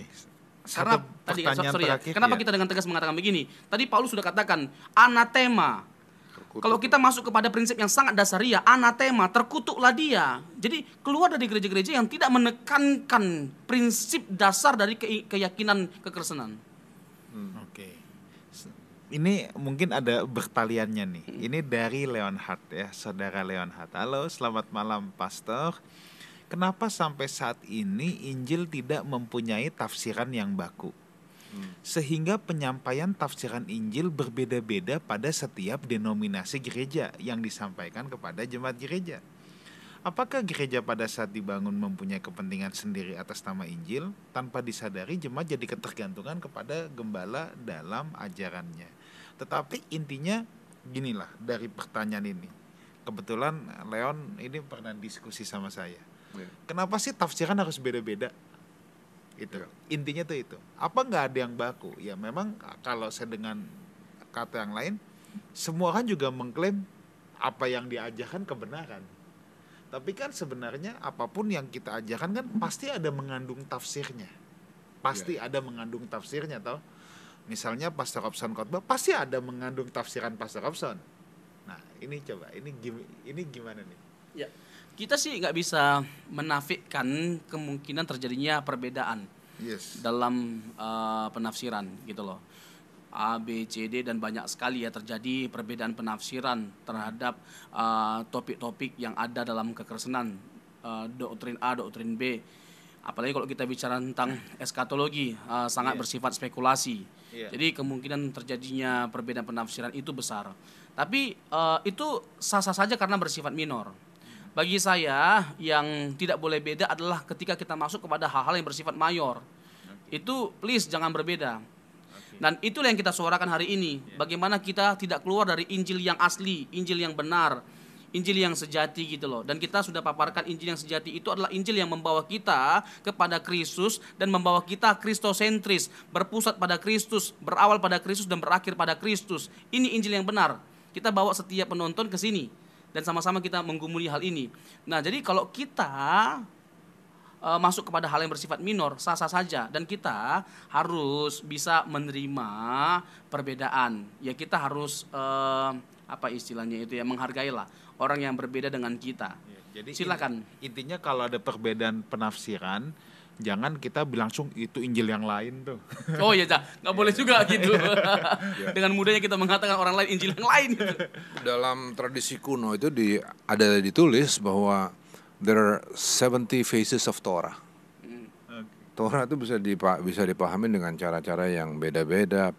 Karena satu tadi pertanyaan sorry ya, terakhir kenapa ya. kita dengan tegas mengatakan begini? Tadi Paulus sudah katakan anatema. Terkutuk. Kalau kita masuk kepada prinsip yang sangat dasaria, anatema, terkutuklah dia. Jadi keluar dari gereja-gereja yang tidak menekankan prinsip dasar dari ke- keyakinan kekristenan. Oke. Ini mungkin ada bertaliannya nih. Ini dari Leonhard ya, saudara Leonhard. Halo, selamat malam, Pastor. Kenapa sampai saat ini Injil tidak mempunyai tafsiran yang baku? Sehingga penyampaian tafsiran Injil berbeda-beda pada setiap denominasi gereja yang disampaikan kepada jemaat gereja. Apakah gereja pada saat dibangun mempunyai kepentingan sendiri atas nama Injil tanpa disadari jemaat jadi ketergantungan kepada gembala dalam ajarannya. Tetapi intinya ginilah dari pertanyaan ini. Kebetulan Leon ini pernah diskusi sama saya. Iya. Kenapa sih tafsiran harus beda-beda? Itu. Intinya tuh itu. Apa nggak ada yang baku? Ya memang kalau saya dengan kata yang lain, semua kan juga mengklaim apa yang diajarkan kebenaran. Tapi kan sebenarnya apa pun yang kita ajarkan kan pasti ada mengandung tafsirnya. Pasti ada mengandung tafsirnya toh. Misalnya Pastor Robson khotbah pasti ada mengandung tafsiran Pastor Robson. Nah, ini coba ini gim- ini gimana nih? Ya, kita sih nggak bisa menafikan kemungkinan terjadinya perbedaan Yes. dalam eh, penafsiran gitu loh. A, B, C, D dan banyak sekali ya terjadi perbedaan penafsiran terhadap eh, topik-topik yang ada dalam kekristenan Eh, doktrin A, doktrin B. Apalagi kalau kita bicara tentang eskatologi eh, sangat Iya. bersifat spekulasi. Iya. Jadi kemungkinan terjadinya perbedaan penafsiran itu besar. Tapi eh, itu sah-sah saja karena bersifat minor. Bagi saya yang tidak boleh beda adalah ketika kita masuk kepada hal-hal yang bersifat mayor. Itu please jangan berbeda. Dan itulah yang kita suarakan hari ini. Bagaimana kita tidak keluar dari Injil yang asli, Injil yang benar, Injil yang sejati gitu loh. Dan kita sudah paparkan Injil yang sejati itu adalah Injil yang membawa kita kepada Kristus dan membawa kita kristosentris, berpusat pada Kristus, berawal pada Kristus dan berakhir pada Kristus. Ini Injil yang benar. Kita bawa setiap penonton ke sini dan sama-sama kita menggumuli hal ini. Nah, jadi kalau kita uh, masuk kepada hal yang bersifat minor sah-sah saja dan kita harus bisa menerima perbedaan ya kita harus uh, apa istilahnya itu ya menghargailah orang yang berbeda dengan kita Ya, jadi silakan intinya kalau ada perbedaan penafsiran jangan kita langsung itu Injil yang lain tuh. oh iya Cak. nggak boleh juga gitu dengan mudahnya kita mengatakan orang lain Injil yang lain gitu. Dalam tradisi kuno itu di ada ditulis bahwa there are 70 faces of Torah. Torah itu bisa dipa, bisa dipahami dengan cara-cara yang beda-beda,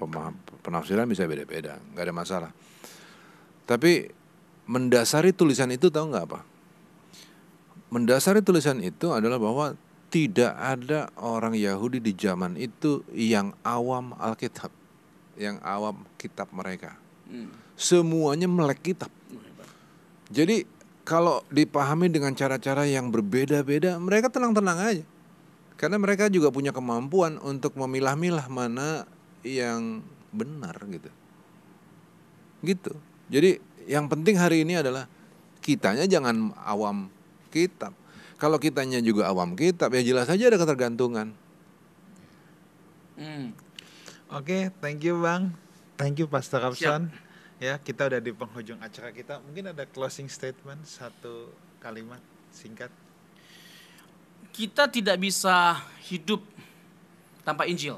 penafsiran bisa beda-beda, nggak ada masalah. Tapi mendasari tulisan itu tahu nggak apa? Mendasari tulisan itu adalah bahwa tidak ada orang Yahudi di zaman itu yang awam Alkitab, yang awam kitab mereka. Semuanya melek kitab. Jadi kalau dipahami dengan cara-cara yang berbeda-beda, mereka tenang-tenang aja. Karena mereka juga punya kemampuan untuk memilah-milah mana yang benar gitu. Gitu. Jadi yang penting hari ini adalah kitanya jangan awam kitab. Kalau kitanya juga awam kitab ya jelas saja ada ketergantungan. Hmm. Oke, thank you Bang. Thank you Pastor Rapson. Ya, kita udah di penghujung acara kita. Mungkin ada closing statement satu kalimat singkat. kita tidak bisa hidup tanpa Injil.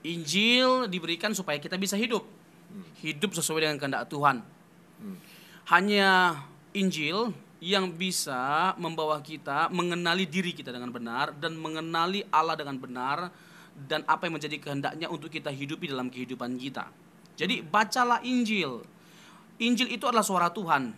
Injil diberikan supaya kita bisa hidup. Hidup sesuai dengan kehendak Tuhan. Hanya Injil yang bisa membawa kita mengenali diri kita dengan benar dan mengenali Allah dengan benar dan apa yang menjadi kehendaknya untuk kita hidupi dalam kehidupan kita. Jadi bacalah Injil. Injil itu adalah suara Tuhan.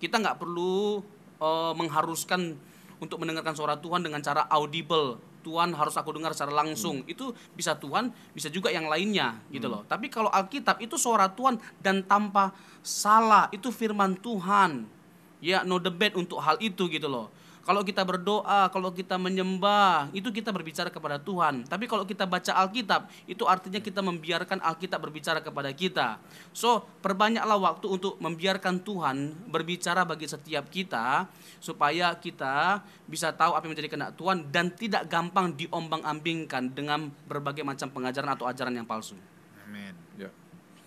Kita nggak perlu eh, mengharuskan untuk mendengarkan suara Tuhan dengan cara audible. Tuhan harus aku dengar secara langsung. Itu bisa Tuhan, bisa juga yang lainnya gitu loh. Tapi kalau Alkitab itu suara Tuhan dan tanpa salah, itu firman Tuhan. Ya, no debate untuk hal itu gitu loh. Kalau kita berdoa, kalau kita menyembah, itu kita berbicara kepada Tuhan. Tapi kalau kita baca Alkitab, itu artinya kita membiarkan Alkitab berbicara kepada kita. So, perbanyaklah waktu untuk membiarkan Tuhan berbicara bagi setiap kita supaya kita bisa tahu apa yang menjadi kehendak Tuhan dan tidak gampang diombang-ambingkan dengan berbagai macam pengajaran atau ajaran yang palsu. Amin. Ya.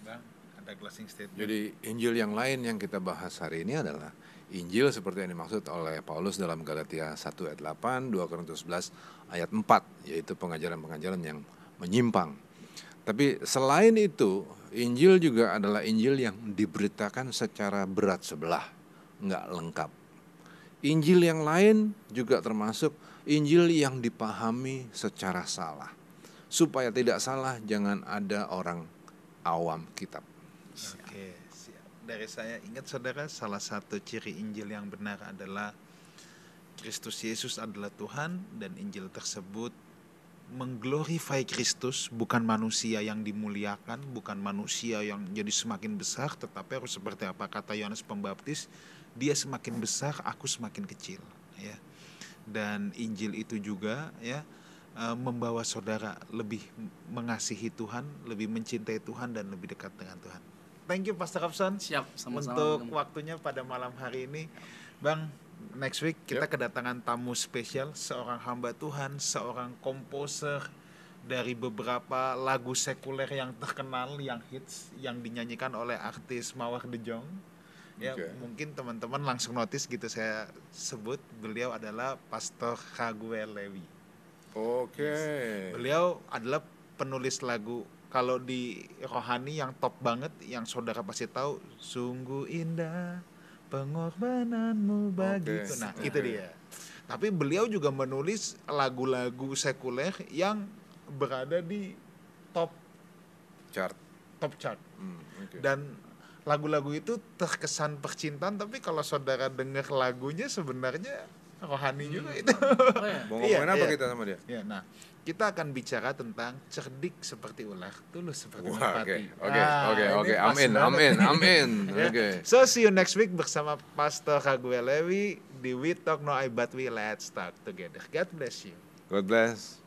Bang, ada closing statement. Jadi Injil yang lain yang kita bahas hari ini adalah Injil seperti yang dimaksud oleh Paulus dalam Galatia 1 ayat 8, 2 Korintus 11 ayat 4, yaitu pengajaran-pengajaran yang menyimpang. Tapi selain itu, Injil juga adalah Injil yang diberitakan secara berat sebelah, nggak lengkap. Injil yang lain juga termasuk Injil yang dipahami secara salah. Supaya tidak salah, jangan ada orang awam kitab. Oke, siap. Dari saya ingat saudara, salah satu ciri Injil yang benar adalah Kristus Yesus adalah Tuhan dan Injil tersebut mengglorify Kristus bukan manusia yang dimuliakan, bukan manusia yang jadi semakin besar, tetapi harus seperti apa kata Yohanes Pembaptis, dia semakin besar, aku semakin kecil, ya. Dan Injil itu juga ya eh, membawa saudara lebih mengasihi Tuhan, lebih mencintai Tuhan dan lebih dekat dengan Tuhan. Thank you Pastor Robson Siap, sama-sama. untuk waktunya pada malam hari ini. Bang, next week kita kedatangan tamu spesial, seorang hamba Tuhan, seorang komposer dari beberapa lagu sekuler yang terkenal, yang hits, yang dinyanyikan oleh artis Mawar De Jong. Ya, Oke. mungkin teman-teman langsung notice gitu saya sebut beliau adalah Pastor Raguel Lewi. Oke. Beliau adalah penulis lagu kalau di rohani yang top banget yang saudara pasti tahu sungguh indah pengorbananmu bagiku. Oke, Nah, oke. itu dia. Tapi beliau juga menulis lagu-lagu sekuler yang berada di top Chart. top chart Hmm, oke. dan lagu-lagu itu terkesan percintaan tapi kalau saudara dengar lagunya sebenarnya rohani juga itu. Oh, ya. Mau Iya, ngomongin apa iya. kita sama dia? ya, nah, kita akan bicara tentang cerdik seperti ular, tulus seperti merpati. oke, oke, Ah, oke, amin, amin, amin, Ya. oke. So see you next week bersama Pastor Raguel Lewi di We Talk No I But We Let's Talk Together. God bless you. God bless.